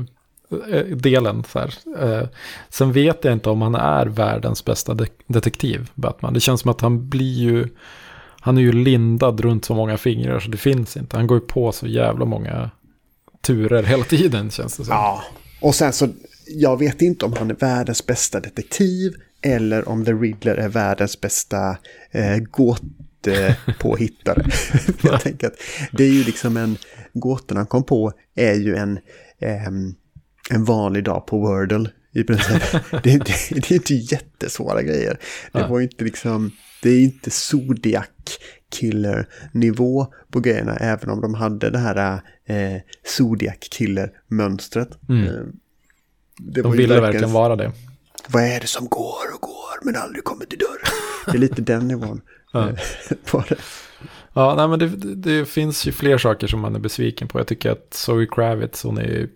Speaker 2: eh, delen. Så här. Eh, sen vet jag inte om han är världens bästa de- detektiv, Batman. Det känns som att han blir ju, han är ju lindad runt så många fingrar så det finns inte. Han går ju på så jävla många turer hela tiden känns det som.
Speaker 1: Ja, och sen så, jag vet inte om han är världens bästa detektiv eller om The Riddler är världens bästa eh, gåtpåhittare. För jag tänker att det är ju liksom en, gåtorna han kom på är ju en, ehm, en vanlig dag på Wordle i princip. det, det, det är inte jättesvåra grejer. Det
Speaker 2: Ja.
Speaker 1: var ju inte liksom, det är inte Zodiac killer-nivå på grejerna, även om de hade det här eh, Zodiac killer-mönstret.
Speaker 2: Mm.
Speaker 1: Eh, det
Speaker 2: De ville verkligen vara det.
Speaker 1: Vad är det som går och går men aldrig kommer till dörren? Det är lite den nivån.
Speaker 2: Ja.
Speaker 1: eh, på det.
Speaker 2: Ja, nej, men det, det, finns ju fler saker som man är besviken på. Jag tycker att Zoe Kravitz, hon, är,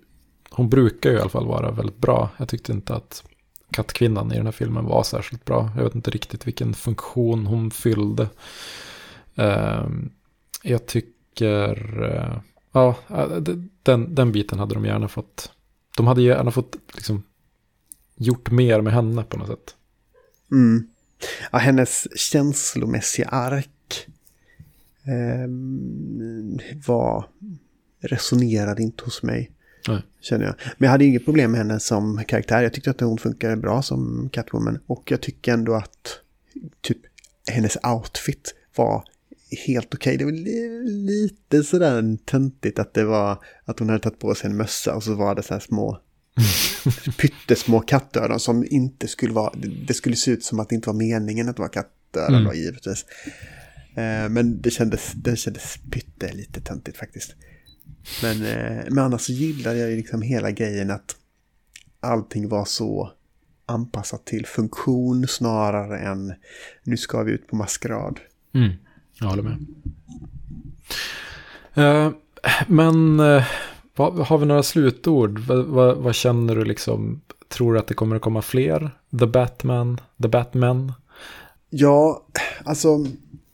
Speaker 2: hon brukar ju i alla fall vara väldigt bra. Jag tyckte inte att kattkvinnan i den här filmen var särskilt bra. Jag vet inte riktigt vilken funktion hon fyllde. Ehm, jag tycker, eh, ja, d- den, den biten hade de gärna fått. De hade gärna fått liksom gjort mer med henne på något sätt.
Speaker 1: Mm. Ja, hennes känslomässiga ark ehm, var, resonerade inte hos mig.
Speaker 2: Nej.
Speaker 1: Känner jag. Men jag hade inget problem med henne som karaktär. Jag tyckte att hon funkade bra som Catwoman. Och jag tycker ändå att typ hennes outfit var helt okej. Det var li- lite sådär töntigt att det var att hon hade tagit på sig en mössa och så var det så här små pyttesmå kattöron som inte skulle vara, det skulle se ut som att det inte var meningen att vara kattöron
Speaker 2: Mm.
Speaker 1: då givetvis. Eh, Men det kändes, det kändes pytte lite töntigt faktiskt. Men, eh, men annars så gillar jag ju liksom hela grejen att allting var så anpassat till funktion snarare än nu ska vi ut på maskerad.
Speaker 2: Mm, jag håller med. Eh, men eh, vad, har vi några slutord? Vad, vad, vad känner du liksom? Tror du att det kommer att komma fler? The Batman? The Batman?
Speaker 1: Ja, alltså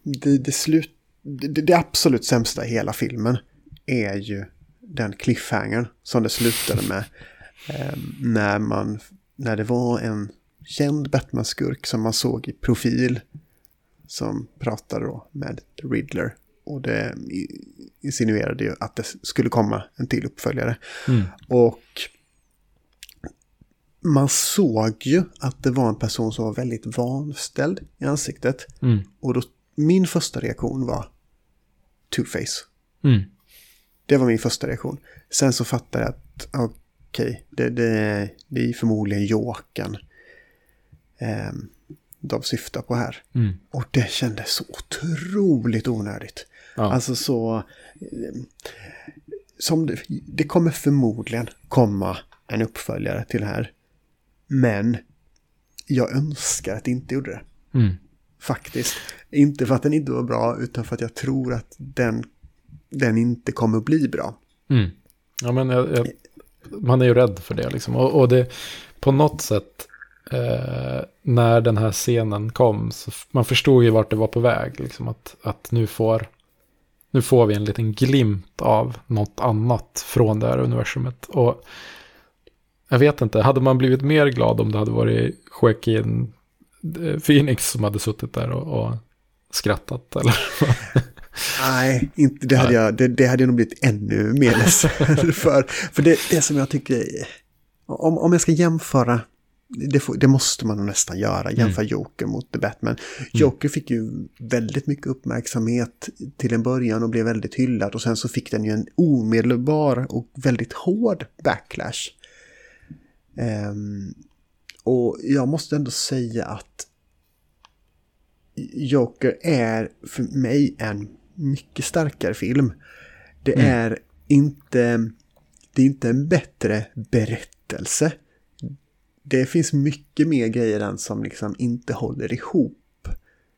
Speaker 1: det, det, slut, det, det absolut sämsta i hela filmen är ju den cliffhangern som det slutade med. Eh, när, man, när det var en känd Batman-skurk som man såg i profil som pratade då med Riddler. Och det insinuerade ju att det skulle komma en till uppföljare.
Speaker 2: Mm.
Speaker 1: Och man såg ju att det var en person som var väldigt vanställd i ansiktet.
Speaker 2: Mm.
Speaker 1: Och då, min första reaktion var Two-Face.
Speaker 2: Mm.
Speaker 1: Det var min första reaktion. Sen så fattade jag att okej, det, det, det är förmodligen Jokern eh, de syftar på här.
Speaker 2: Mm.
Speaker 1: Och det kändes så otroligt onödigt.
Speaker 2: Ja.
Speaker 1: Alltså så... eh, Som det, det kommer förmodligen komma en uppföljare till det här. Men jag önskar att det inte gjorde det.
Speaker 2: Mm.
Speaker 1: Faktiskt. Inte för att den inte var bra, utan för att jag tror att den, den inte kommer att bli bra.
Speaker 2: Mm. Ja, men jag, jag, man är ju rädd för det liksom. Och, och det, på något sätt, eh, när den här scenen kom, så man förstod ju vart det var på väg. Liksom, att, att nu, får, nu får vi en liten glimt av något annat från det här universumet. Och jag vet inte, hade man blivit mer glad om det hade varit Joaquin eh, Phoenix som hade suttit där och, och skrattat? Eller?
Speaker 1: Nej, inte, det, hade jag, det, det hade jag nog blivit ännu mer ledsen för. För det, det som jag tycker, om, om jag ska jämföra, det, får, det måste man nästan göra, jämföra Joker mot The Batman. Joker fick ju väldigt mycket uppmärksamhet till en början och blev väldigt hyllad och sen så fick den ju en omedelbar och väldigt hård backlash. Ehm, och jag måste ändå säga att Joker är för mig en mycket starkare film. Det är inte det är inte en bättre berättelse. Det finns mycket mer grejer än som liksom inte håller ihop.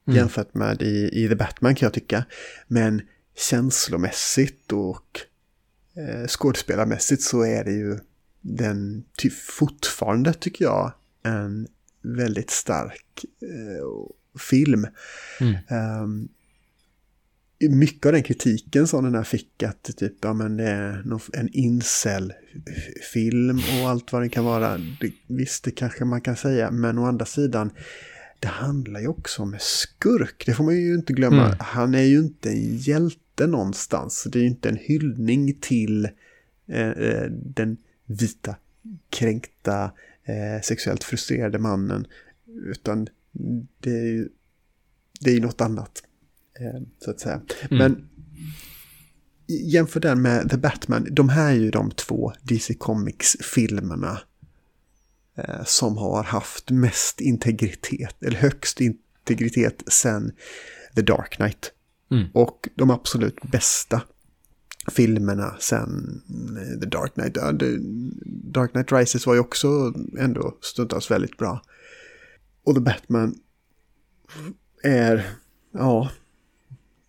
Speaker 1: Jämfört med i, i The Batman kan jag tycka. Men känslomässigt och eh, skådespelarmässigt så är det ju den ty, fortfarande tycker jag en väldigt stark eh, film.
Speaker 2: Mm.
Speaker 1: Ehm, mycket av den kritiken som den här fick att typ, ja men det är någon- en incel-film och allt vad det kan vara. Det, visst, det kanske man kan säga, men å andra sidan, det handlar ju också om skurk. Det får man ju inte glömma.
Speaker 2: Mm.
Speaker 1: Han är ju inte en hjälte någonstans. Det är ju inte en hyllning till eh, eh, den vita, kränkta, eh, sexuellt frustrerade mannen. Utan det är ju det är ju något annat. Eh, så att säga. Men jämför den med The Batman. De här är ju de två DC Comics-filmerna eh, som har haft mest integritet, eller högst integritet sen The Dark Knight.
Speaker 2: Mm.
Speaker 1: Och de absolut bästa filmerna sen eh, The Dark Knight. The Dark Knight Rises var ju också ändå stundtals väldigt bra. Och The Batman är, ja,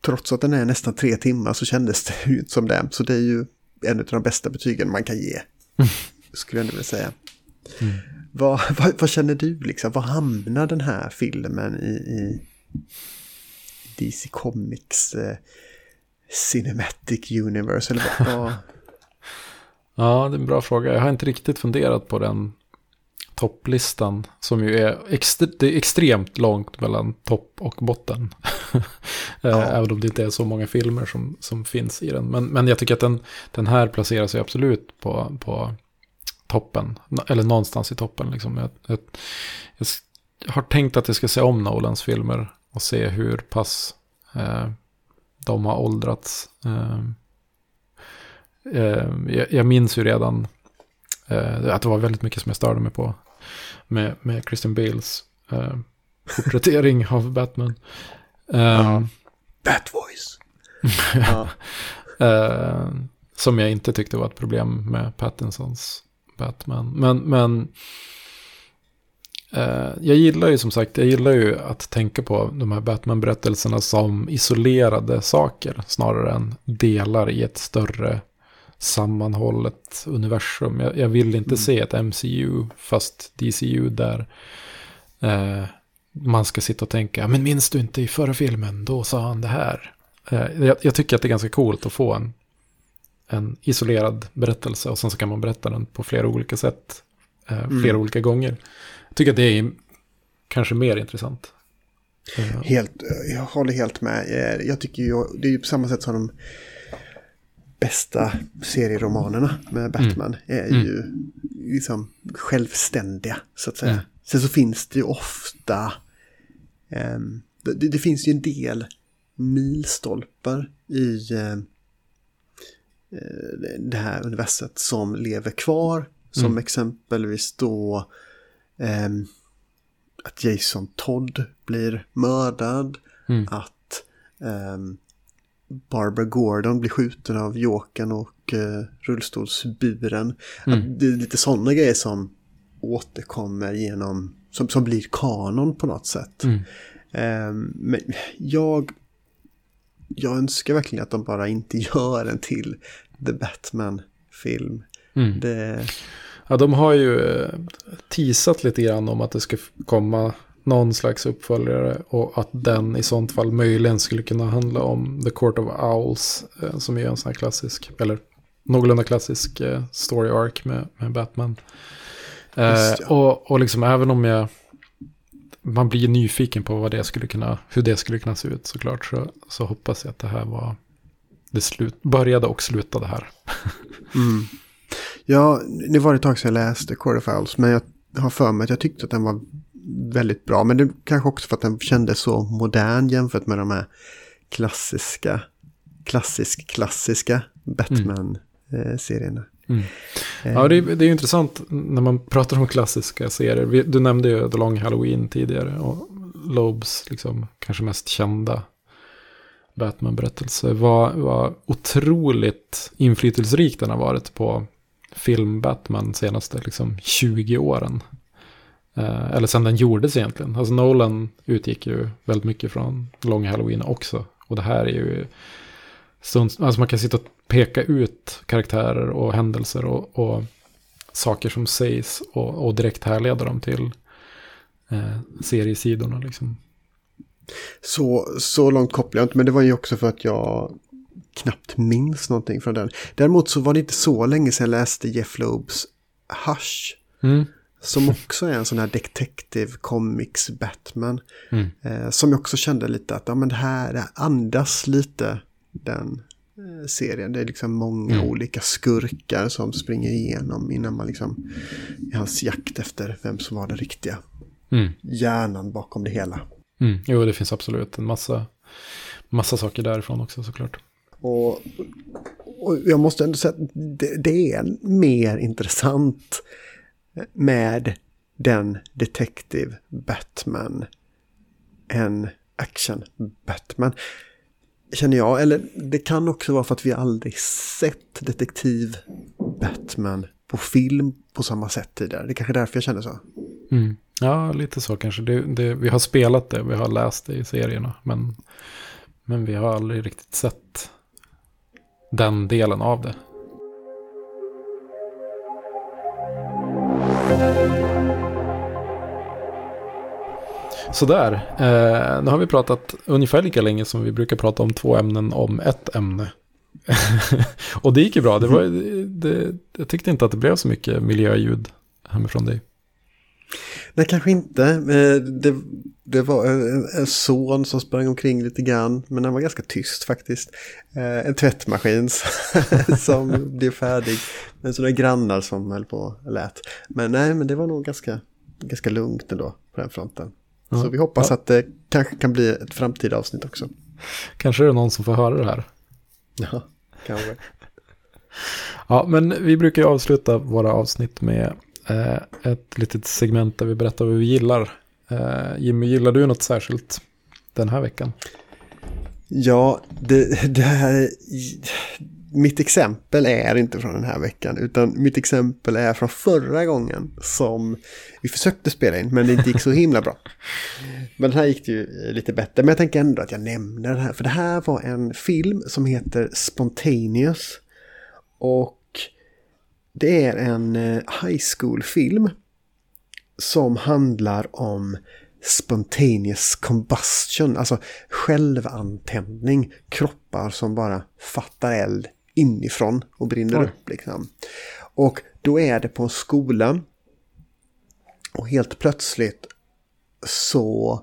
Speaker 1: trots att den är nästan tre timmar så kändes det ju inte som det. Så det är ju en av de bästa betygen man kan ge. Skulle jag ändå vilja säga. Vad, vad, vad känner du liksom? Var hamnar den här filmen i, i DC Comics eh, Cinematic Universe? Eller vad, vad,
Speaker 2: Ja, det är en bra fråga. Jag har inte riktigt funderat på den topplistan. Som ju är, ext- det är extremt långt mellan topp och botten. Eh,
Speaker 1: Ja.
Speaker 2: Även om det inte är så många filmer som, som finns i den. Men, men jag tycker att den, den här placerar sig absolut på, på toppen. Eller någonstans i toppen. Liksom. Jag, jag, jag har tänkt att jag ska se om Nolans filmer. Och se hur pass eh, de har åldrats. Eh, eh, jag, jag minns ju redan eh, att det var väldigt mycket som jag störde mig på. Med, med Christian Bales eh, porträttering av Batman. Eh,
Speaker 1: Ja. Bat Voice. ja.
Speaker 2: eh, som jag inte tyckte var ett problem med Pattinsons Batman. Men, men eh, jag gillar ju som sagt, jag gillar ju att tänka på de här Batman-berättelserna som isolerade saker. Snarare än delar i ett större sammanhållet universum. Jag, jag vill inte se ett MCU fast DCU där eh, man ska sitta och tänka, men minns du inte i förra filmen, då sa han det här. Eh, jag, jag tycker att det är ganska coolt att få en, en isolerad berättelse och sen så kan man berätta den på flera olika sätt, eh, flera olika gånger. Jag tycker att det är kanske mer intressant. Eh,
Speaker 1: Helt, jag håller helt med. Eh, Jag tycker ju, det är ju på samma sätt som de bästa serieromanerna med Batman är ju liksom självständiga, så att säga.
Speaker 2: Mm.
Speaker 1: Sen så finns det ju ofta, ehm, det, det finns ju en del milstolpar i, eh, det här universet som lever kvar. Som
Speaker 2: Mm.
Speaker 1: exempelvis då ehm, att Jason Todd blir mördad.
Speaker 2: Mm.
Speaker 1: Att ehm, Barbara Gordon blir skjuten av Jokern och eh, rullstolsburen.
Speaker 2: Mm.
Speaker 1: Det är lite sådana grejer som återkommer genom, som, som blir kanon på något sätt.
Speaker 2: Mm.
Speaker 1: Ehm, men jag, jag önskar verkligen att de bara inte gör en till The Batman-film.
Speaker 2: Mm.
Speaker 1: Det,
Speaker 2: Ja, de har ju eh, teasat lite grann om att det ska komma någon slags uppföljare och att den i sånt fall möjligen skulle kunna handla om The Court of Owls eh, som är en sån här klassisk, eller någorlunda klassisk eh, story arc med, med Batman. Eh,
Speaker 1: Just ja.
Speaker 2: och, och liksom även om jag, man blir nyfiken på vad det skulle kunna, hur det skulle kunna se ut såklart, så, så hoppas jag att det här var, det slut, började och slutade här.
Speaker 1: mm. Ja, det var ett tag sedan jag läste Court of Owls, men jag har för mig att jag tyckte att den var väldigt bra. Men det kanske också för att den kändes så modern jämfört med de här klassiska, klassisk, klassiska Batman-serierna.
Speaker 2: Mm. Ja, det är, det är ju intressant när man pratar om klassiska serier. Du nämnde ju The Long Halloween tidigare. Och Lobes liksom, kanske mest kända Batman-berättelse. Vad, vad otroligt inflytelserik den har varit på film-Batman senaste liksom, 20 åren. Eh, eller sen den gjordes egentligen. Alltså Nolan utgick ju väldigt mycket från Long Halloween också. Och det här är ju stund, alltså man kan sitta och peka ut karaktärer och händelser och, och saker som sägs och, och direkt härleda dem till eh, seriesidorna. Liksom.
Speaker 1: Så, så långt kopplar jag inte, men det var ju också för att jag knappt minns någonting från den. Däremot så var det inte så länge sedan jag läste Jeff Lobes Hush.
Speaker 2: Mm.
Speaker 1: Som också är en sån här Detective Comics Batman.
Speaker 2: Mm.
Speaker 1: Eh, som jag också kände lite att ja, men det, här, det andas lite den eh, serien. Det är liksom många
Speaker 2: Mm.
Speaker 1: olika skurkar som springer igenom innan man liksom i hans jakt efter vem som var den riktiga
Speaker 2: Mm.
Speaker 1: hjärnan bakom det hela.
Speaker 2: Mm. Jo, det finns absolut en massa, massa saker därifrån också såklart.
Speaker 1: Och, och jag måste ändå säga att det, det är mer intressant med den Detective Batman En Action Batman. Känner jag, eller det kan också vara för att vi aldrig sett Detektiv Batman på film på samma sätt tidigare. Det är kanske är därför jag känner så.
Speaker 2: Mm. Ja, lite så kanske. Det, det, vi har spelat det, vi har läst det i serierna. Men, men vi har aldrig riktigt sett den delen av det. Sådär, eh, nu har vi pratat ungefär lika länge som vi brukar prata om två ämnen om ett ämne. och det gick ju bra, det var, det, jag tyckte inte att det blev så mycket miljöljud hemifrån dig.
Speaker 1: Nej, kanske inte. Eh, Det, det var en, en son som sprang omkring lite grann, men den var ganska tyst faktiskt. Eh, En tvättmaskin som blev färdig. Men sådana grannar som höll på och lät. Men nej, men det var nog ganska, ganska lugnt ändå på den fronten.
Speaker 2: Ja.
Speaker 1: Så vi hoppas
Speaker 2: Ja.
Speaker 1: att det kanske kan bli ett framtida avsnitt också.
Speaker 2: Kanske är det någon som får höra det här.
Speaker 1: Ja, kanske.
Speaker 2: Ja, men vi brukar ju avsluta våra avsnitt med eh, ett litet segment där vi berättar vad vi gillar. Eh, Jimmy, gillar du något särskilt den här veckan?
Speaker 1: Ja, det, det här... Mitt exempel är inte från den här veckan, utan mitt exempel är från förra gången som vi försökte spela in, men det inte gick så himla bra. Men den här gick det ju lite bättre, men jag tänker ändå att jag nämner den här, för det här var en film som heter Spontaneous. Och det är en eh, high school-film som handlar om spontaneous combustion, alltså självantändning, kroppar som bara fattar eld inifrån och brinner
Speaker 2: Oj.
Speaker 1: upp liksom. Och då är det på en skola och helt plötsligt så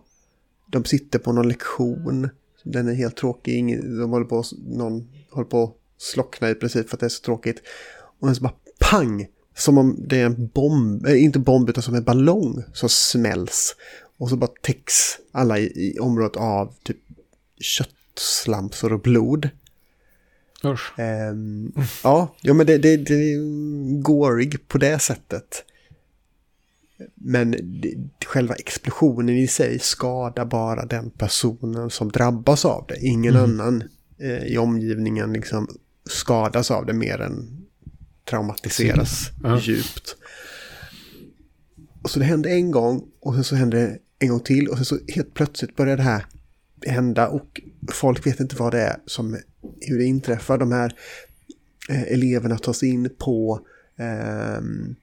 Speaker 1: de sitter på någon lektion, den är helt tråkig, de håller på, någon håller på att slockna i princip för att det är så tråkigt. Och så bara pang! Som om det är en bomb, eh, inte bomb utan som en ballong som smälls. Och så bara täcks alla i, i området av typ köttslamsor och blod.
Speaker 2: Usch.
Speaker 1: Ehm, ja, ja, men det, det, det är gorig på det sättet. Men det, själva explosionen i sig skadar bara den personen som drabbas av det. Ingen
Speaker 2: Mm.
Speaker 1: annan eh, i omgivningen liksom skadas av det mer än traumatiseras
Speaker 2: Ja.
Speaker 1: djupt. Och så det hände en gång och sen så hände det en gång till och sen så helt plötsligt började det här hända och folk vet inte vad det är som hur det inträffar. De här eh, eleverna tas in på ehm,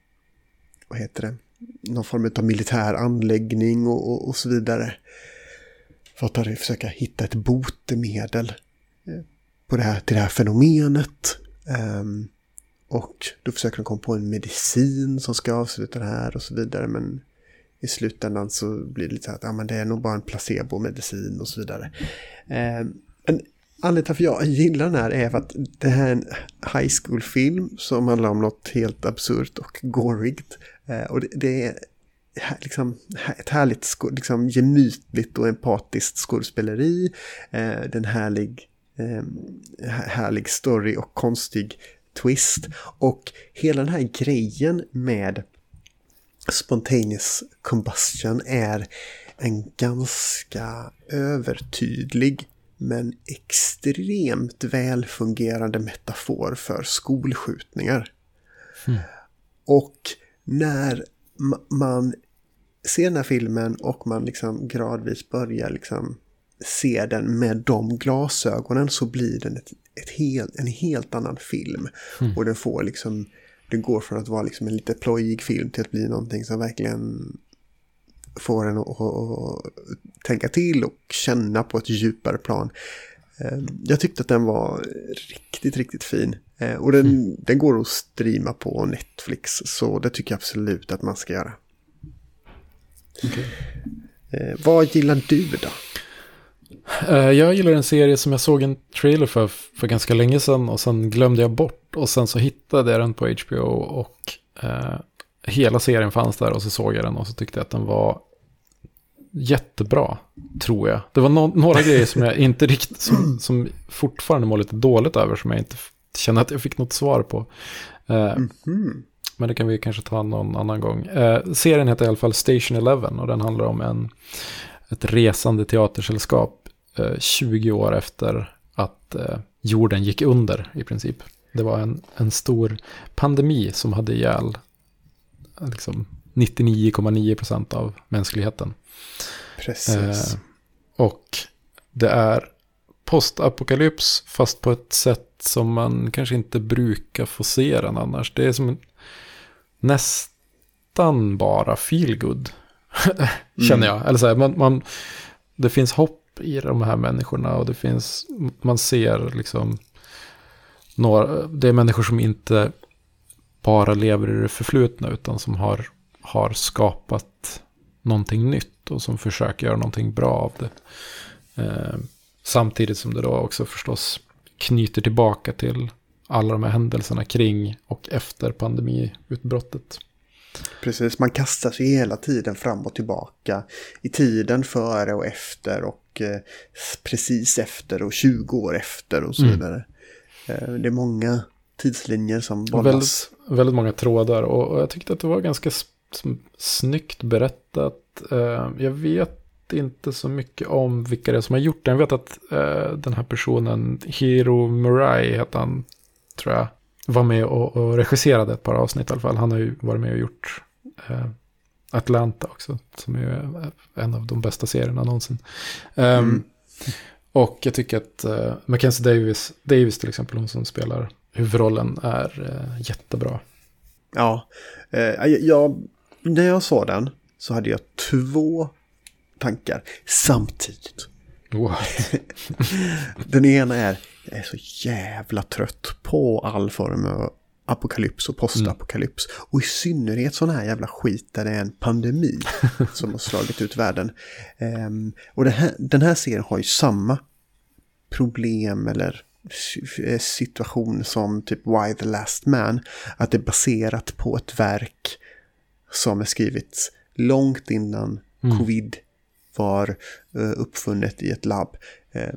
Speaker 1: vad heter det? Någon form av militär anläggning och, och, och så vidare. För att försöka hitta ett botemedel eh, på det här, till det här fenomenet. Ehm, och då försöker de komma på en medicin som ska avsluta det här och så vidare. Men i slutändan så blir det lite så att ja, men det är nog bara en placebo-medicin och så vidare. Eh, en anledning till att jag gillar den här är för att det här är en high school-film som handlar om något helt absurt och gorigt. Eh, och det, det är liksom, ett härligt, liksom, gemytligt och empatiskt skådespeleri. Eh, den härlig, eh, härlig story och konstig twist. Och hela den här grejen med spontaneous combustion är en ganska övertydlig men extremt välfungerande metafor för skolskjutningar. Och när ma- man ser den här filmen och man liksom gradvis börjar liksom se den med de glasögonen så blir den ett, ett helt, en helt annan film. Och den får liksom, det går från att vara liksom en lite plojig film till att bli någonting som verkligen får en att, tänka till och känna på ett djupare plan. Eh, Jag tyckte att den var riktigt, riktigt fin. Eh, Och den, den går att streama på Netflix, så det tycker jag absolut att man ska göra. Eh, vad gillar du då?
Speaker 2: Eh, Jag gillar en serie som jag såg en trailer för för ganska länge sedan och sen glömde jag bort och sen så hittade jag den på HBO och eh, hela serien fanns där och så såg jag den och så tyckte jag att den var jättebra, tror jag. Det var no- några grejer som jag inte riktigt, som, som fortfarande mår lite dåligt över som jag inte känner att jag fick något svar på. Eh,
Speaker 1: Mhm.
Speaker 2: men det kan vi kanske ta någon annan gång. Eh, serien heter i alla fall Station Eleven och den handlar om en, ett resande teatersällskap 20 år efter att eh, jorden gick under i princip. Det var en, en stor pandemi som hade ihjäl eh, liksom 99,9% av mänskligheten.
Speaker 1: Precis.
Speaker 2: Eh, och det är postapokalyps fast på ett sätt som man kanske inte brukar få se den annars. Det är som en, nästan bara feel good Känner jag. Eller så här, man, man, det finns hopp i de här människorna och det finns, man ser liksom några, det är människor som inte bara lever i det förflutna utan som har, har skapat någonting nytt och som försöker göra någonting bra av det. Eh, samtidigt som det då också förstås knyter tillbaka till alla de här händelserna kring och efter pandemiutbrottet.
Speaker 1: Precis, man kastar sig hela tiden fram och tillbaka i tiden före och efter och eh, precis efter och 20 år efter och så
Speaker 2: Mm.
Speaker 1: vidare. Eh, det är många tidslinjer som bollas.
Speaker 2: väldigt, väldigt många trådar och, och jag tyckte att det var ganska snyggt berättat. Eh, jag vet inte så mycket om vilka det är som har gjort det. Jag vet att den här personen, Hiro Murai heter han, tror jag, var med och, och regisserade ett par avsnitt i alla fall. Han har ju varit med och gjort Atlanta också, som är en av de bästa serierna någonsin. Ehm,
Speaker 1: Mm.
Speaker 2: Och jag tycker att uh, Mackenzie Davis, Davis till exempel, hon som spelar huvudrollen, är eh, jättebra.
Speaker 1: Ja, eh, jag, när jag såg den så hade jag två tankar samtidigt.
Speaker 2: Wow.
Speaker 1: Den ena är, jag är så jävla trött på all form av apokalyps och postapokalyps. Och i synnerhet sån här jävla skit där det är en pandemi som har slagit ut världen. Ehm, och den här, den här serien har ju samma problem eller eh, situation som typ Why the Last Man. Att det är baserat på ett verk som är skrivit långt innan covid var eh, uppfunnet i ett labb. Ehm,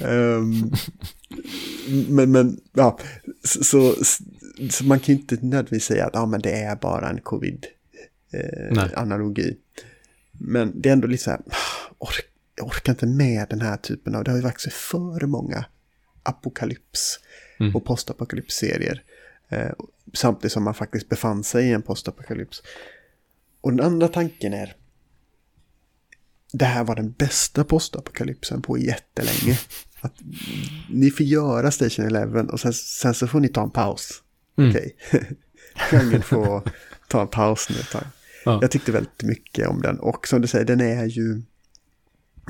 Speaker 1: men, men, ja, så, så, så man kan inte nödvändigtvis säga att ja, men det är bara en covid-analogi. Eh, men det är ändå lite så här, ork, jag orkar inte med den här typen av, det har ju faktiskt för många apokalyps
Speaker 2: Mm.
Speaker 1: och postapokalypsserier. Eh, samtidigt som man faktiskt befann sig i en postapokalyps. Och den andra tanken är, det här var den bästa postapokalypsen på jättelänge. Att ni får göra Station Eleven och sen, sen så får ni ta en paus.
Speaker 2: Mm.
Speaker 1: Okej. Genren får ta en paus nu ett tag.
Speaker 2: Ja.
Speaker 1: Jag tyckte väldigt mycket om den. Och som du säger, den är ju...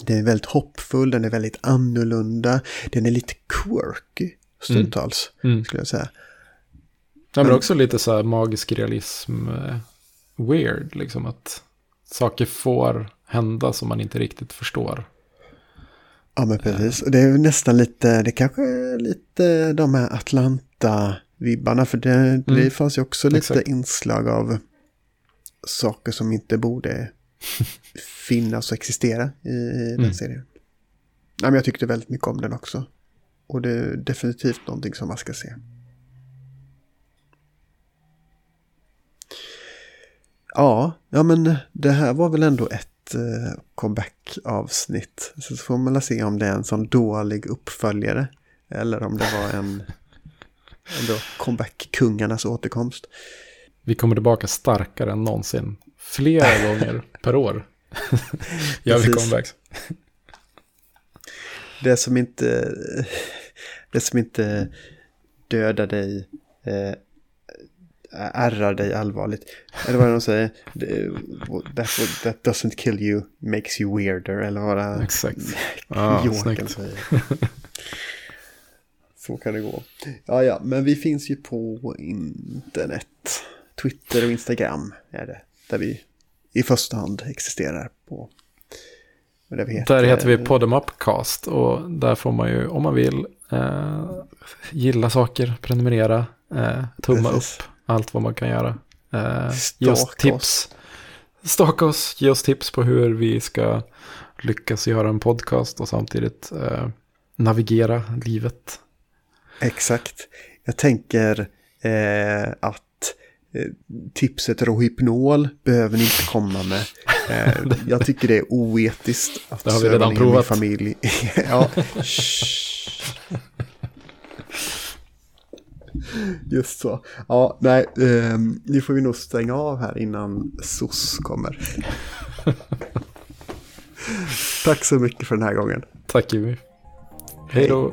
Speaker 1: Den är väldigt hoppfull, den är väldigt annorlunda. Den är lite quirky stundtals,
Speaker 2: Mm.
Speaker 1: skulle jag säga.
Speaker 2: Ja, men
Speaker 1: Men-
Speaker 2: också lite så här magisk realism. eh, Weird, liksom att saker får hända som man inte riktigt förstår.
Speaker 1: Ja, men precis. Och det är nästan lite, det kanske är lite de här Atlanta-vibbarna. För det, det
Speaker 2: Mm.
Speaker 1: fanns ju också lite
Speaker 2: Exakt.
Speaker 1: inslag av saker som inte borde finnas och existera i den
Speaker 2: Mm.
Speaker 1: serien. Ja, men jag tyckte väldigt mycket om den också. Och det är definitivt någonting som man ska se. Ja, ja men det här var väl ändå ett eh, comeback-avsnitt. Så får man se om det är en sån dålig uppföljare. Eller om det var en comeback-kungarnas återkomst.
Speaker 2: Vi kommer tillbaka starkare än någonsin. Flera gånger per år. Gör vi comebacks.
Speaker 1: Det som inte, det som inte dödar dig eh, ärrar dig allvarligt. Eller vad är det de säger? That, that doesn't kill you makes you weirder. Eller vad det är.
Speaker 2: Exakt. Ah,
Speaker 1: Jokern säger. Så kan det gå. Ja, ja, men vi finns ju på internet. Twitter och Instagram är det. Där vi i första hand existerar på. Där, vi
Speaker 2: Där heter vi Podemupcast och där får man ju, om man vill, eh, gilla saker, prenumerera, eh, tumma
Speaker 1: Precis.
Speaker 2: upp, allt vad man kan göra. Eh, ge oss tips. Staka oss, ge oss tips på hur vi ska lyckas göra en podcast och samtidigt eh, navigera livet.
Speaker 1: Exakt. Jag tänker eh, att eh, tipset Rohypnol behöver ni inte komma med. Eh, jag tycker det är oetiskt att
Speaker 2: Det har vi redan provat.
Speaker 1: familj. ja. Just så. Ja, nej, eh, nu får vi nog stänga av här innan SOS kommer. Tack så mycket för den här gången.
Speaker 2: Tack Jimmy. Hej då.